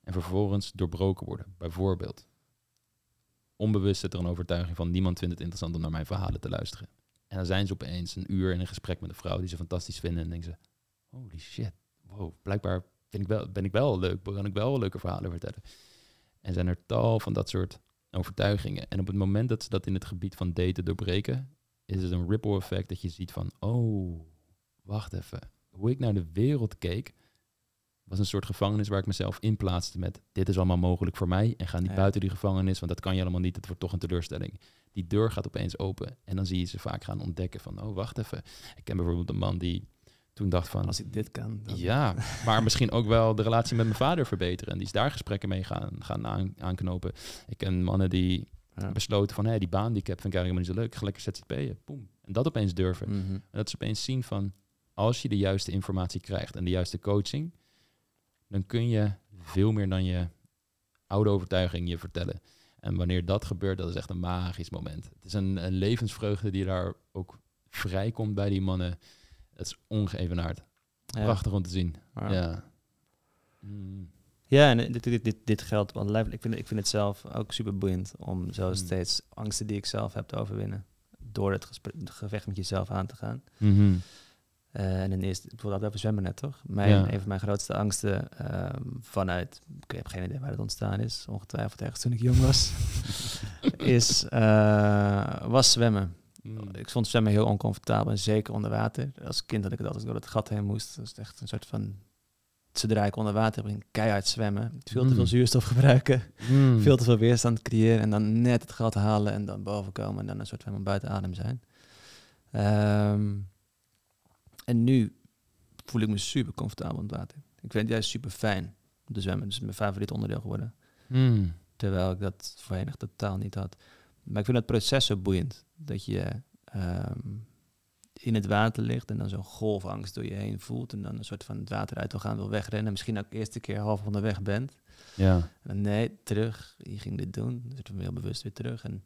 en vervolgens doorbroken worden. Bijvoorbeeld, onbewust zit er een overtuiging van niemand vindt het interessant om naar mijn verhalen te luisteren. En dan zijn ze opeens een uur in een gesprek met een vrouw die ze fantastisch vinden en denken ze, holy shit, wow, blijkbaar vind ik wel, ben ik wel leuk, kan ik wel leuke verhalen vertellen. En zijn er tal van dat soort overtuigingen. En op het moment dat ze dat in het gebied van daten doorbreken, is het een ripple effect dat je ziet van, oh, wacht even. Hoe ik naar de wereld keek, was een soort gevangenis waar ik mezelf in plaatste met, dit is allemaal mogelijk voor mij en ga niet buiten die gevangenis, want dat kan je allemaal niet, het wordt toch een teleurstelling. Die deur gaat opeens open en dan zie je ze vaak gaan ontdekken van, oh, wacht even. Ik ken bijvoorbeeld een man die toen dacht van... Als ik dit kan. Ja, maar misschien ook wel de relatie met mijn vader verbeteren. En die is daar gesprekken mee gaan, gaan aan, aanknopen. Ik ken mannen die besloten van... Hé, die baan die ik heb vind ik helemaal niet zo leuk. Ik ga lekker ZZP'en. Boom. En dat opeens durven. Mhm. En dat ze opeens zien van... Als je de juiste informatie krijgt en de juiste coaching... dan kun je veel meer dan je oude overtuiging je vertellen. En wanneer dat gebeurt, dat is echt een magisch moment. Het is een, een levensvreugde die daar ook vrijkomt bij die mannen het is ongeëvenaard. Ja. Prachtig om te zien. Ja. Mm. Ja, en dit, dit, dit, dit geldt wel Ik vind, ik vind het zelf ook super boeiend om zo mm. steeds angsten die ik zelf heb te overwinnen. Door het, gevecht met jezelf aan te gaan. Mm en dan eerst, bijvoorbeeld over zwemmen net, toch? Mijn, Een van mijn grootste angsten ehm, vanuit, ik heb geen idee waar het ontstaan is, ongetwijfeld ergens toen ik jong was, is, uh, was zwemmen. Mm. Ik vond zwemmen heel oncomfortabel, en zeker onder water. Als kind had ik het altijd door het gat heen moest. Dat is echt een soort van... Zodra ik onder water ging, keihard zwemmen. Veel te veel mm. zuurstof gebruiken. Mm. Veel te veel weerstand creëren. En dan net het gat halen en dan boven komen. En dan een soort van buiten adem zijn. Ehm, en nu voel ik me super comfortabel onder water. Ik vind het juist super fijn om te zwemmen. Dus mijn favoriet onderdeel geworden. Terwijl ik dat voorheen echt totaal niet had. Maar ik vind het proces zo boeiend. Dat je ehm, in het water ligt en dan zo'n golfangst door je heen voelt. En dan een soort van het water uit wil gaan, wil wegrennen. Misschien ook de eerste keer half onderweg bent. Ja. En dan, nee, terug. Je ging dit doen. Dus ik heel bewust weer terug. En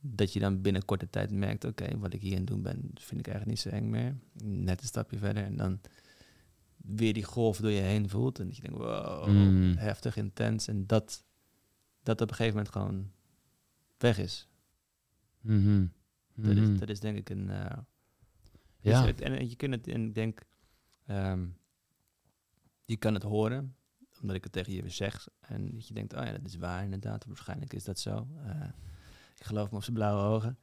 dat je dan binnen korte tijd merkt, oké, wat ik hier aan doen ben, vind ik eigenlijk niet zo eng meer. Net een stapje verder en dan weer die golf door je heen voelt. En dat je denkt, wow, mm. heftig, intens. En dat, dat op een gegeven moment gewoon weg is. Mhm. Dat, is, mhm. dat is denk ik een. Uh, ja. Het, en je kunt het, en ik denk, um, je kan het horen, omdat ik het tegen je zeg. En dat je denkt, oh ja, dat is waar inderdaad. Waarschijnlijk is dat zo. Uh, ik geloof me op zijn blauwe ogen.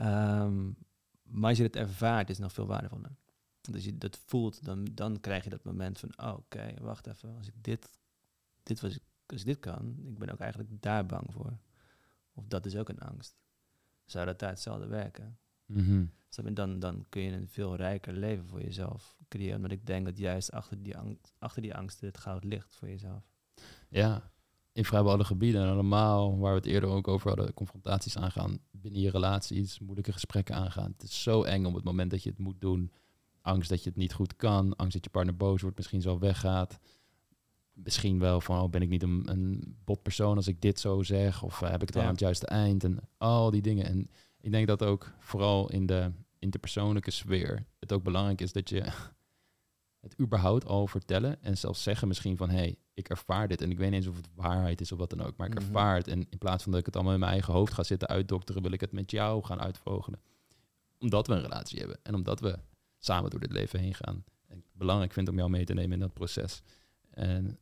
Um, maar als je het ervaart, is het nog veel waardevoller. Als je dat voelt, dan, dan krijg je dat moment van, oh, oké, wacht even. Als ik dit, dit was, als ik dit kan, ik ben ook eigenlijk daar bang voor. Of dat is ook een angst zou dat daar hetzelfde werken. Mm dan, dan kun je een veel rijker leven voor jezelf creëren. Want ik denk dat juist achter die, angst, achter die angsten het goud ligt voor jezelf. Ja, in vrijwel alle gebieden. En normaal, waar we het eerder ook over hadden, confrontaties aangaan binnen je relaties, moeilijke gesprekken aangaan. Het is zo eng op het moment dat je het moet doen. Angst dat je het niet goed kan, angst dat je partner boos wordt, misschien zo weggaat misschien wel van, oh, ben ik niet een, een bot persoon als ik dit zo zeg? Of eh, heb ik het wel aan het juiste eind? En al die dingen. En ik denk dat ook vooral in de interpersoonlijke sfeer het ook belangrijk is dat je het überhaupt al vertellen en zelfs zeggen misschien van hé, hey, ik ervaar dit en ik weet niet eens of het waarheid is of wat dan ook, maar ik mhm. ervaar het en in plaats van dat ik het allemaal in mijn eigen hoofd ga zitten uitdokteren, wil ik het met jou gaan uitvogelen. Omdat we een relatie hebben en omdat we samen door dit leven heen gaan. En belangrijk vind om jou mee te nemen in dat proces. En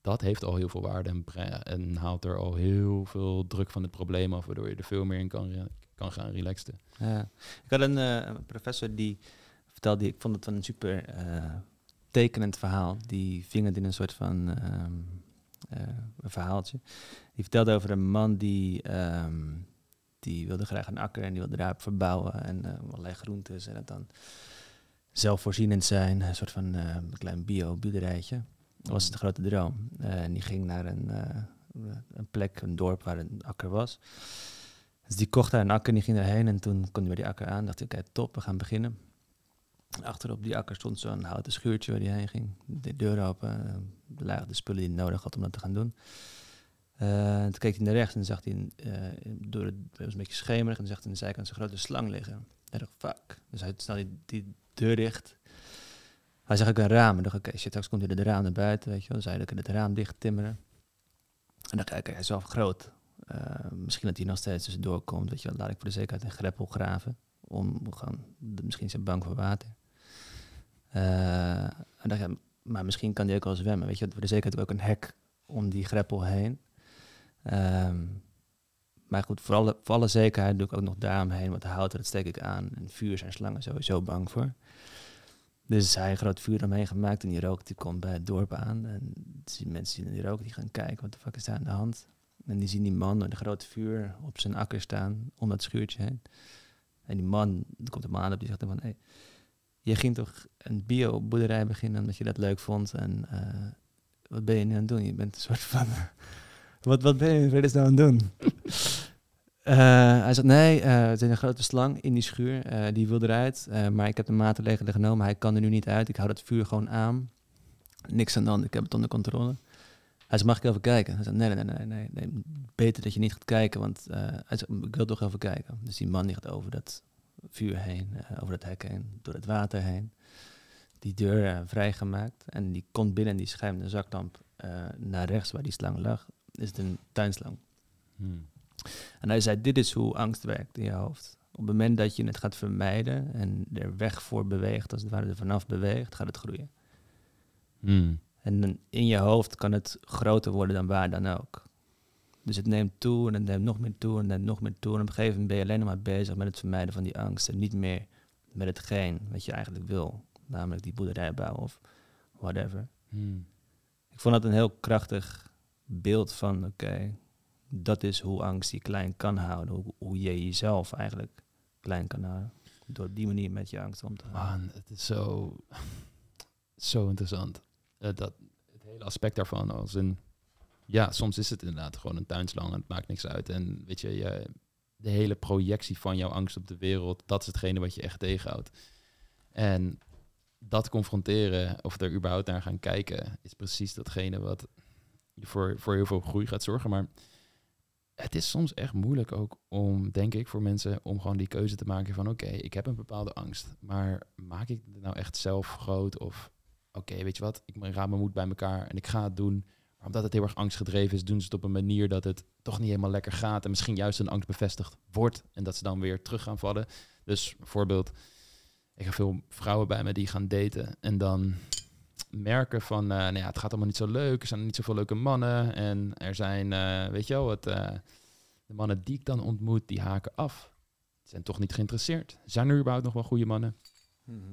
dat heeft al heel veel waarde en, en, haalt er al heel veel druk van het probleem af, waardoor je er veel meer in kan, kan gaan relaxen. Ja. Ik had een uh, professor die vertelde, ik vond het een super uh, tekenend verhaal. Die ving het in een soort van uh, een verhaaltje. Die vertelde over een man die, um, die wilde graag een akker en die wilde daarop verbouwen en allerlei groentes en het dan zelfvoorzienend zijn, een soort van een klein bio-boerderijtje. Dat was de grote droom. en die ging naar een, een plek, een dorp waar een akker was. Dus die kocht daar een akker en die ging daarheen. En toen kon hij bij die akker aan. Dacht ik, oké, top, we gaan beginnen. Achter op die akker stond zo'n houten schuurtje waar hij heen ging. De deur open, lagen de spullen die hij nodig had om dat te gaan doen. Uh, toen keek hij naar rechts en zag hij, uh, door het, was een beetje schemerig, en zag hij aan de zijkant zo'n grote slang liggen. Hij dacht, fuck. Dus hij snel die, deur dicht. Hij zag ook een raam en dacht, oké, shit, straks komt hij de raam naar buiten, weet je wel. Dus hij het raam dicht timmeren. En dacht, oké, hij is wel groot. Misschien dat hij nog steeds tussendoor komt. Weet je, laat ik voor de zekerheid een greppel graven. Om gaan, misschien zijn bang voor water. Uh, en dacht, maar misschien kan hij ook wel zwemmen. Weet je, de zekerheid ook een hek om die greppel heen. Um, maar goed, voor alle, zekerheid doe ik ook nog daaromheen. Want hout, dat steek ik aan. En vuur zijn slangen sowieso bang voor. Dus hij een groot vuur omheen gemaakt en die rook die komt bij het dorp aan. En die mensen zien die rook, die gaan kijken, wat de fuck is daar aan de hand? En die zien die man met een groot vuur op zijn akker staan, om dat schuurtje heen. En die man, er komt een man op, die zegt dan van... Hey, je ging toch een bio-boerderij beginnen omdat je dat leuk vond. En uh, wat ben je nu aan het doen? Je bent een soort van... wat, wat ben je nou aan het doen? Uh, hij zegt, nee, uh, er zit een grote slang in die schuur. Die wil eruit, maar ik heb de maatregelen genomen. Hij kan er nu niet uit. Ik hou dat vuur gewoon aan. Niks aan de hand, ik heb het onder controle. Hij zei, mag ik even kijken? Hij zei, nee, nee, nee, nee, nee, beter dat je niet gaat kijken, want hij zei, ik wil toch even kijken. Dus die man die over dat vuur heen, uh, over dat hek heen, door het water heen. Die deur uh, vrijgemaakt en die komt binnen en die schijnt de zaklamp naar rechts waar die slang lag. Is het een tuinslang. Hmm. En hij zei, dit is hoe angst werkt in je hoofd. Op het moment dat je het gaat vermijden en er weg voor beweegt, als het ware er vanaf beweegt, gaat het groeien. Hmm. En in je hoofd kan het groter worden dan waar dan ook. Dus het neemt toe en het neemt nog meer toe en het neemt nog meer toe. En op een gegeven moment ben je alleen maar bezig met het vermijden van die angst. En niet meer met hetgeen wat je eigenlijk wil. Namelijk die boerderij bouwen of whatever. Hmm. Ik vond dat een heel krachtig beeld van, oké, dat is hoe angst je klein kan houden. Hoe, hoe, je jezelf eigenlijk klein kan houden. Door die manier met je angst om te gaan. Man, het is zo, zo interessant. Uh, dat, het hele aspect daarvan als een... Ja, soms is het inderdaad gewoon een tuinslang en het maakt niks uit. En weet je, je, de hele projectie van jouw angst op de wereld, dat is hetgene wat je echt tegenhoudt. En dat confronteren of er überhaupt naar gaan kijken, is precies datgene wat voor, voor heel veel groei gaat zorgen. Maar het is soms echt moeilijk ook om, denk ik, voor mensen om gewoon die keuze te maken van oké, ik heb een bepaalde angst, maar maak ik het nou echt zelf groot of oké, weet je wat, ik raad mijn moed bij elkaar en ik ga het doen. Omdat het heel erg angstgedreven is, doen ze het op een manier dat het toch niet helemaal lekker gaat en misschien juist een angst bevestigd wordt en dat ze dan weer terug gaan vallen. Dus bijvoorbeeld, ik heb veel vrouwen bij me die gaan daten en dan merken van, uh, nou ja, het gaat allemaal niet zo leuk, er zijn niet zoveel leuke mannen en er zijn, uh, weet je wel, het, uh, de mannen die ik dan ontmoet, die haken af. Ze zijn toch niet geïnteresseerd. Zijn er überhaupt nog wel goede mannen? Mm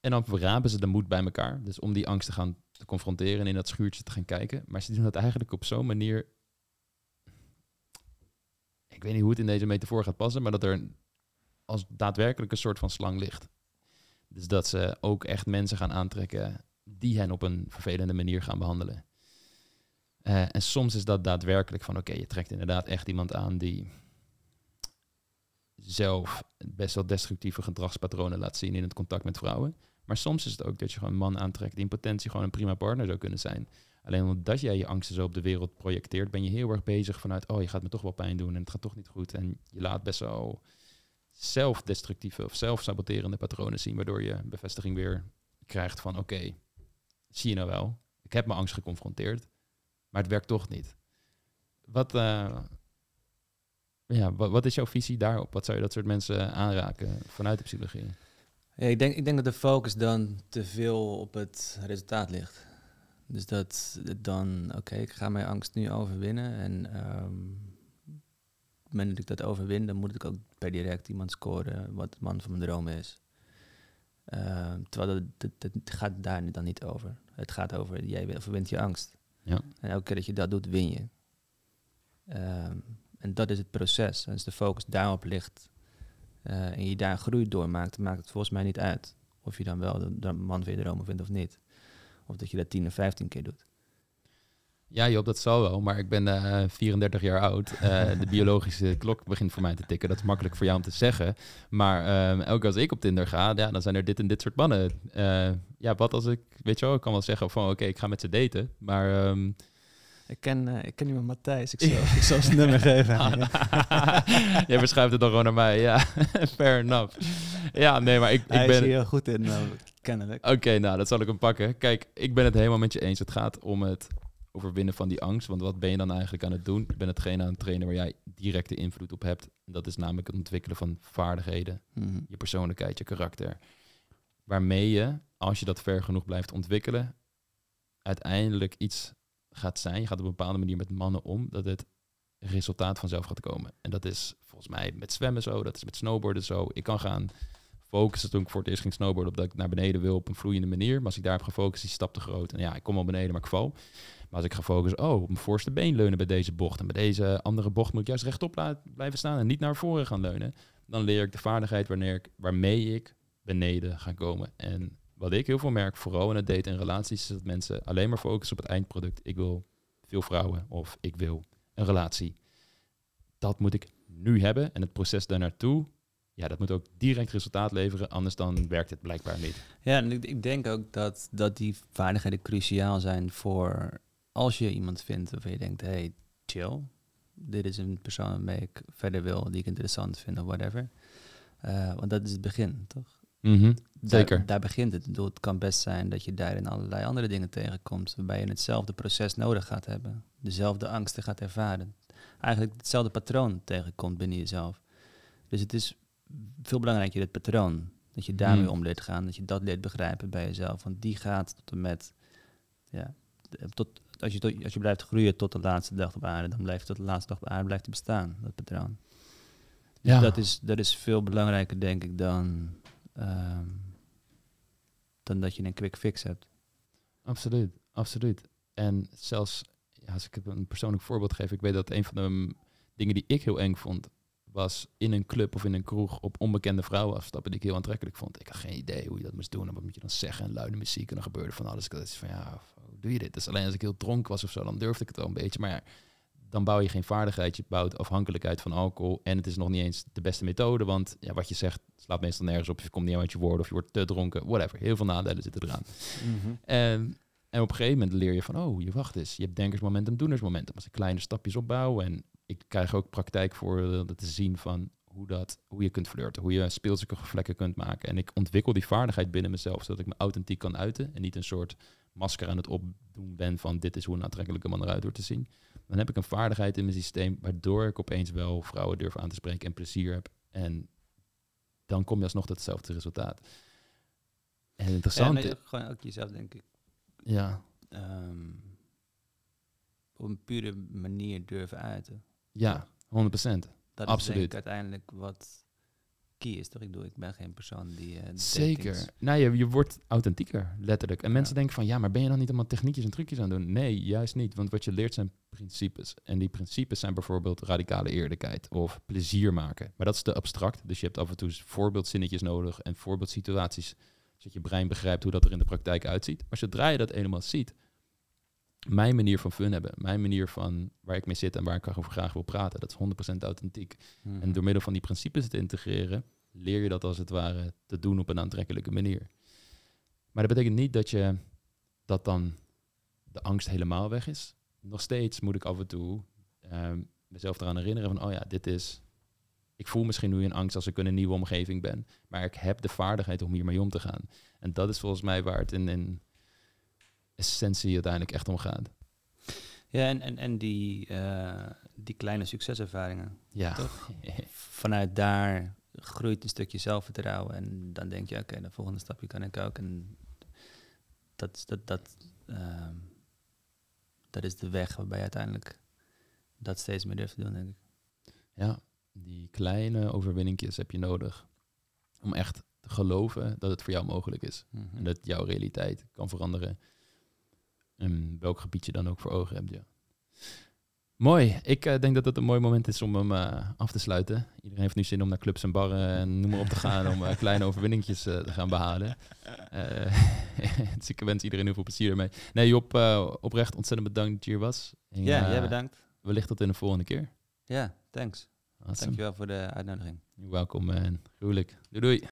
En dan verrapen ze de moed bij elkaar. Dus om die angst te gaan te confronteren en in dat schuurtje te gaan kijken. Maar ze doen dat eigenlijk op zo'n manier. Ik weet niet hoe het in deze metafoor gaat passen, maar dat er als daadwerkelijk een soort van slang ligt. Dus dat ze ook echt mensen gaan aantrekken die hen op een vervelende manier gaan behandelen. Uh, en soms is dat daadwerkelijk van oké, je trekt inderdaad echt iemand aan die zelf best wel destructieve gedragspatronen laat zien in het contact met vrouwen. Maar soms is het ook dat je gewoon een man aantrekt die in potentie gewoon een prima partner zou kunnen zijn. Alleen omdat jij je angsten zo op de wereld projecteert, ben je heel erg bezig vanuit, oh je gaat me toch wel pijn doen en het gaat toch niet goed. En je laat best wel zelfdestructieve of zelfsaboterende patronen zien, waardoor je bevestiging weer krijgt van oké, zie je nou wel, ik heb mijn angst geconfronteerd, maar het werkt toch niet. Wat, uh, ja, wat, is jouw visie daarop? Wat zou je dat soort mensen aanraken vanuit de psychologie? Ja, ik, denk, ik denk dat de focus dan te veel op het resultaat ligt. Dus dat dan, oké, ik ga mijn angst nu overwinnen. En um, op het moment dat ik dat overwin, dan moet ik ook per direct iemand scoren wat de man van mijn droom is. Uh, terwijl het, het, gaat daar dan niet over. Het gaat over, jij overwint je angst. Ja. En elke keer dat je dat doet, win je. Um, en dat is het proces. En als de focus daarop ligt en je daar groei door maakt, maakt het volgens mij niet uit. Of je dan wel de, de man je dromen vindt of niet. Of dat je dat 10 of 15 keer doet. Ja, Job, dat zal wel. Maar ik ben uh, eh, 34 jaar oud. Uh, de biologische klok begint voor mij te tikken. Dat is makkelijk voor jou om te zeggen. Maar um, elke als ik op Tinder ga, ja, dan zijn er dit en dit soort mannen. Uh, ja, wat als ik, weet je wel, ik kan wel zeggen van oké, ik ga met ze daten. Maar um, ik ken, uh, ik ken iemand Matthijs. Ik zal, ik zal zijn nummer geven. Jij verschuift het dan gewoon naar mij. Ja, fair enough. Ja, nee, maar ik, ik Hij ben... is hier heel goed in, uh, kennelijk. Oké, nou, dat zal ik hem pakken. Kijk, ik ben het helemaal met je eens. Het gaat om het overwinnen van die angst. Want wat ben je dan eigenlijk aan het doen? Je bent hetgene aan het trainen waar jij directe invloed op hebt. Dat is namelijk het ontwikkelen van vaardigheden. Mm Je persoonlijkheid, je karakter. Waarmee je, als je dat ver genoeg blijft ontwikkelen, uiteindelijk iets gaat zijn, je gaat op een bepaalde manier met mannen om, dat het resultaat vanzelf gaat komen. En dat is volgens mij met zwemmen zo, dat is met snowboarden zo. Ik kan gaan focussen toen ik voor het eerst ging snowboarden op dat ik naar beneden wil op een vloeiende manier. Maar als ik daar heb gefocust, die stap te groot. En ja, ik kom al beneden, maar ik val. Maar als ik ga focussen, oh, op mijn voorste been leunen bij deze bocht. En bij deze andere bocht moet ik juist rechtop blijven staan en niet naar voren gaan leunen. Dan leer ik de vaardigheid wanneer ik, waarmee ik beneden ga komen. En wat ik heel veel merk, vooral in het daten en relaties, is dat mensen alleen maar focussen op het eindproduct. Ik wil veel vrouwen of ik wil een relatie. Dat moet ik nu hebben en het proces daar naartoe, ja, dat moet ook direct resultaat leveren, anders dan werkt het blijkbaar niet. Ja, en ik, denk ook dat, dat die vaardigheden cruciaal zijn voor als je iemand vindt waarvan je denkt, hey, chill, dit is een persoon waarmee ik verder wil, die ik interessant vind of whatever. Uh, want dat is het begin, toch? Mm Zeker. Daar, begint het. Bedoel, het kan best zijn dat je daarin allerlei andere dingen tegenkomt, waarbij je hetzelfde proces nodig gaat hebben, dezelfde angsten gaat ervaren, eigenlijk hetzelfde patroon tegenkomt binnen jezelf. Dus het is veel belangrijker het patroon, dat je daarmee mm. om leert gaan, dat je dat leert begrijpen bij jezelf, want die gaat tot en met, ja, tot, als je, tot, als je blijft groeien tot de laatste dag op aarde, dan blijft tot de laatste dag op aarde blijft bestaan, dat patroon. Dus ja. dat, is, dat is veel belangrijker, denk ik, dan Ehm, dan dat je een quick fix hebt. Absoluut, absoluut. En zelfs, als ik een persoonlijk voorbeeld geef, ik weet dat een van de dingen die ik heel eng vond, was in een club of in een kroeg op onbekende vrouwen afstappen die ik heel aantrekkelijk vond. Ik had geen idee hoe je dat moest doen en wat moet je dan zeggen en luide muziek en dan gebeurde van alles. Ik dacht van ja, hoe doe je dit? Dus alleen als ik heel dronken was of zo, dan durfde ik het wel een beetje. Maar ja, dan bouw je geen vaardigheid, je bouwt afhankelijkheid van alcohol. En het is nog niet eens de beste methode, want ja, wat je zegt slaat meestal nergens op. Je komt niet uit je woorden of je wordt te dronken, whatever. Heel veel nadelen zitten eraan. Mhm. en, en op een gegeven moment leer je van, oh, je wacht eens. Je hebt denkersmomentum, doenersmomentum. Als ik kleine stapjes opbouw en ik krijg ook praktijk voor te zien van hoe, dat, hoe je kunt flirten, hoe je speelse vlekken kunt maken. En ik ontwikkel die vaardigheid binnen mezelf, zodat ik me authentiek kan uiten en niet een soort masker aan het opdoen ben van dit is hoe een aantrekkelijke man eruit wordt te zien dan heb ik een vaardigheid in mijn systeem waardoor ik opeens wel vrouwen durf aan te spreken en plezier heb. En dan kom je alsnog tot hetzelfde resultaat. En interessant. Ja, gewoon ook jezelf, denk ik. Ja. Um, op een pure manier durven uiten. Ja, 100 procent. Dat Absoluut. is denk ik uiteindelijk wat key is, toch? Ik bedoel, ik ben geen persoon die... Uh, Zeker. Nou, je, je wordt authentieker, letterlijk. En mensen denken van, ja, maar ben je dan niet allemaal techniekjes en trucjes aan doen? Nee, juist niet. Want wat je leert zijn principes. En die principes zijn bijvoorbeeld radicale eerlijkheid of plezier maken. Maar dat is te abstract. Dus je hebt af en toe voorbeeldzinnetjes nodig en voorbeeldsituaties. Zodat je brein begrijpt hoe dat er in de praktijk uitziet. Maar zodra je dat helemaal ziet, mijn manier van fun hebben, mijn manier van waar ik mee zit en waar ik over graag wil praten, dat is 100% authentiek. Mhm. En door middel van die principes te integreren, leer je dat als het ware te doen op een aantrekkelijke manier. Maar dat betekent niet dat je dat dan de angst helemaal weg is. Nog steeds moet ik af en toe uh, mezelf eraan herinneren van, oh ja, dit is ik voel misschien nu een angst als ik in een nieuwe omgeving ben. Maar ik heb de vaardigheid om hiermee om te gaan. En dat is volgens mij waar het in, in essentie uiteindelijk echt om gaat. Ja, en, en, en die, uh, die kleine succeservaringen. Ja. Toch? Vanuit daar groeit een stukje zelfvertrouwen. En dan denk je, oké, de volgende stapje kan ik ook. En dat, dat, dat, uh, dat is de weg waarbij je uiteindelijk dat steeds meer durft te doen, denk ik. Ja, die kleine overwinningjes heb je nodig om echt te geloven dat het voor jou mogelijk is. Mhm. En dat jouw realiteit kan veranderen. En welk gebied je dan ook voor ogen hebt, ja. Mooi. Ik uh, denk dat het een mooi moment is om hem uh, af te sluiten. Iedereen heeft nu zin om naar clubs en barren en noem maar op te gaan om uh, kleine overwinningjes te gaan behalen. dus ik wens iedereen heel veel plezier ermee. Nee, Job, oprecht ontzettend bedankt dat je hier was. En, ja, jij bedankt. Wellicht tot in de volgende keer. Ja, thanks. Awesome. Dankjewel voor de uitnodiging. Welkom en gruwelijk. Doei doei.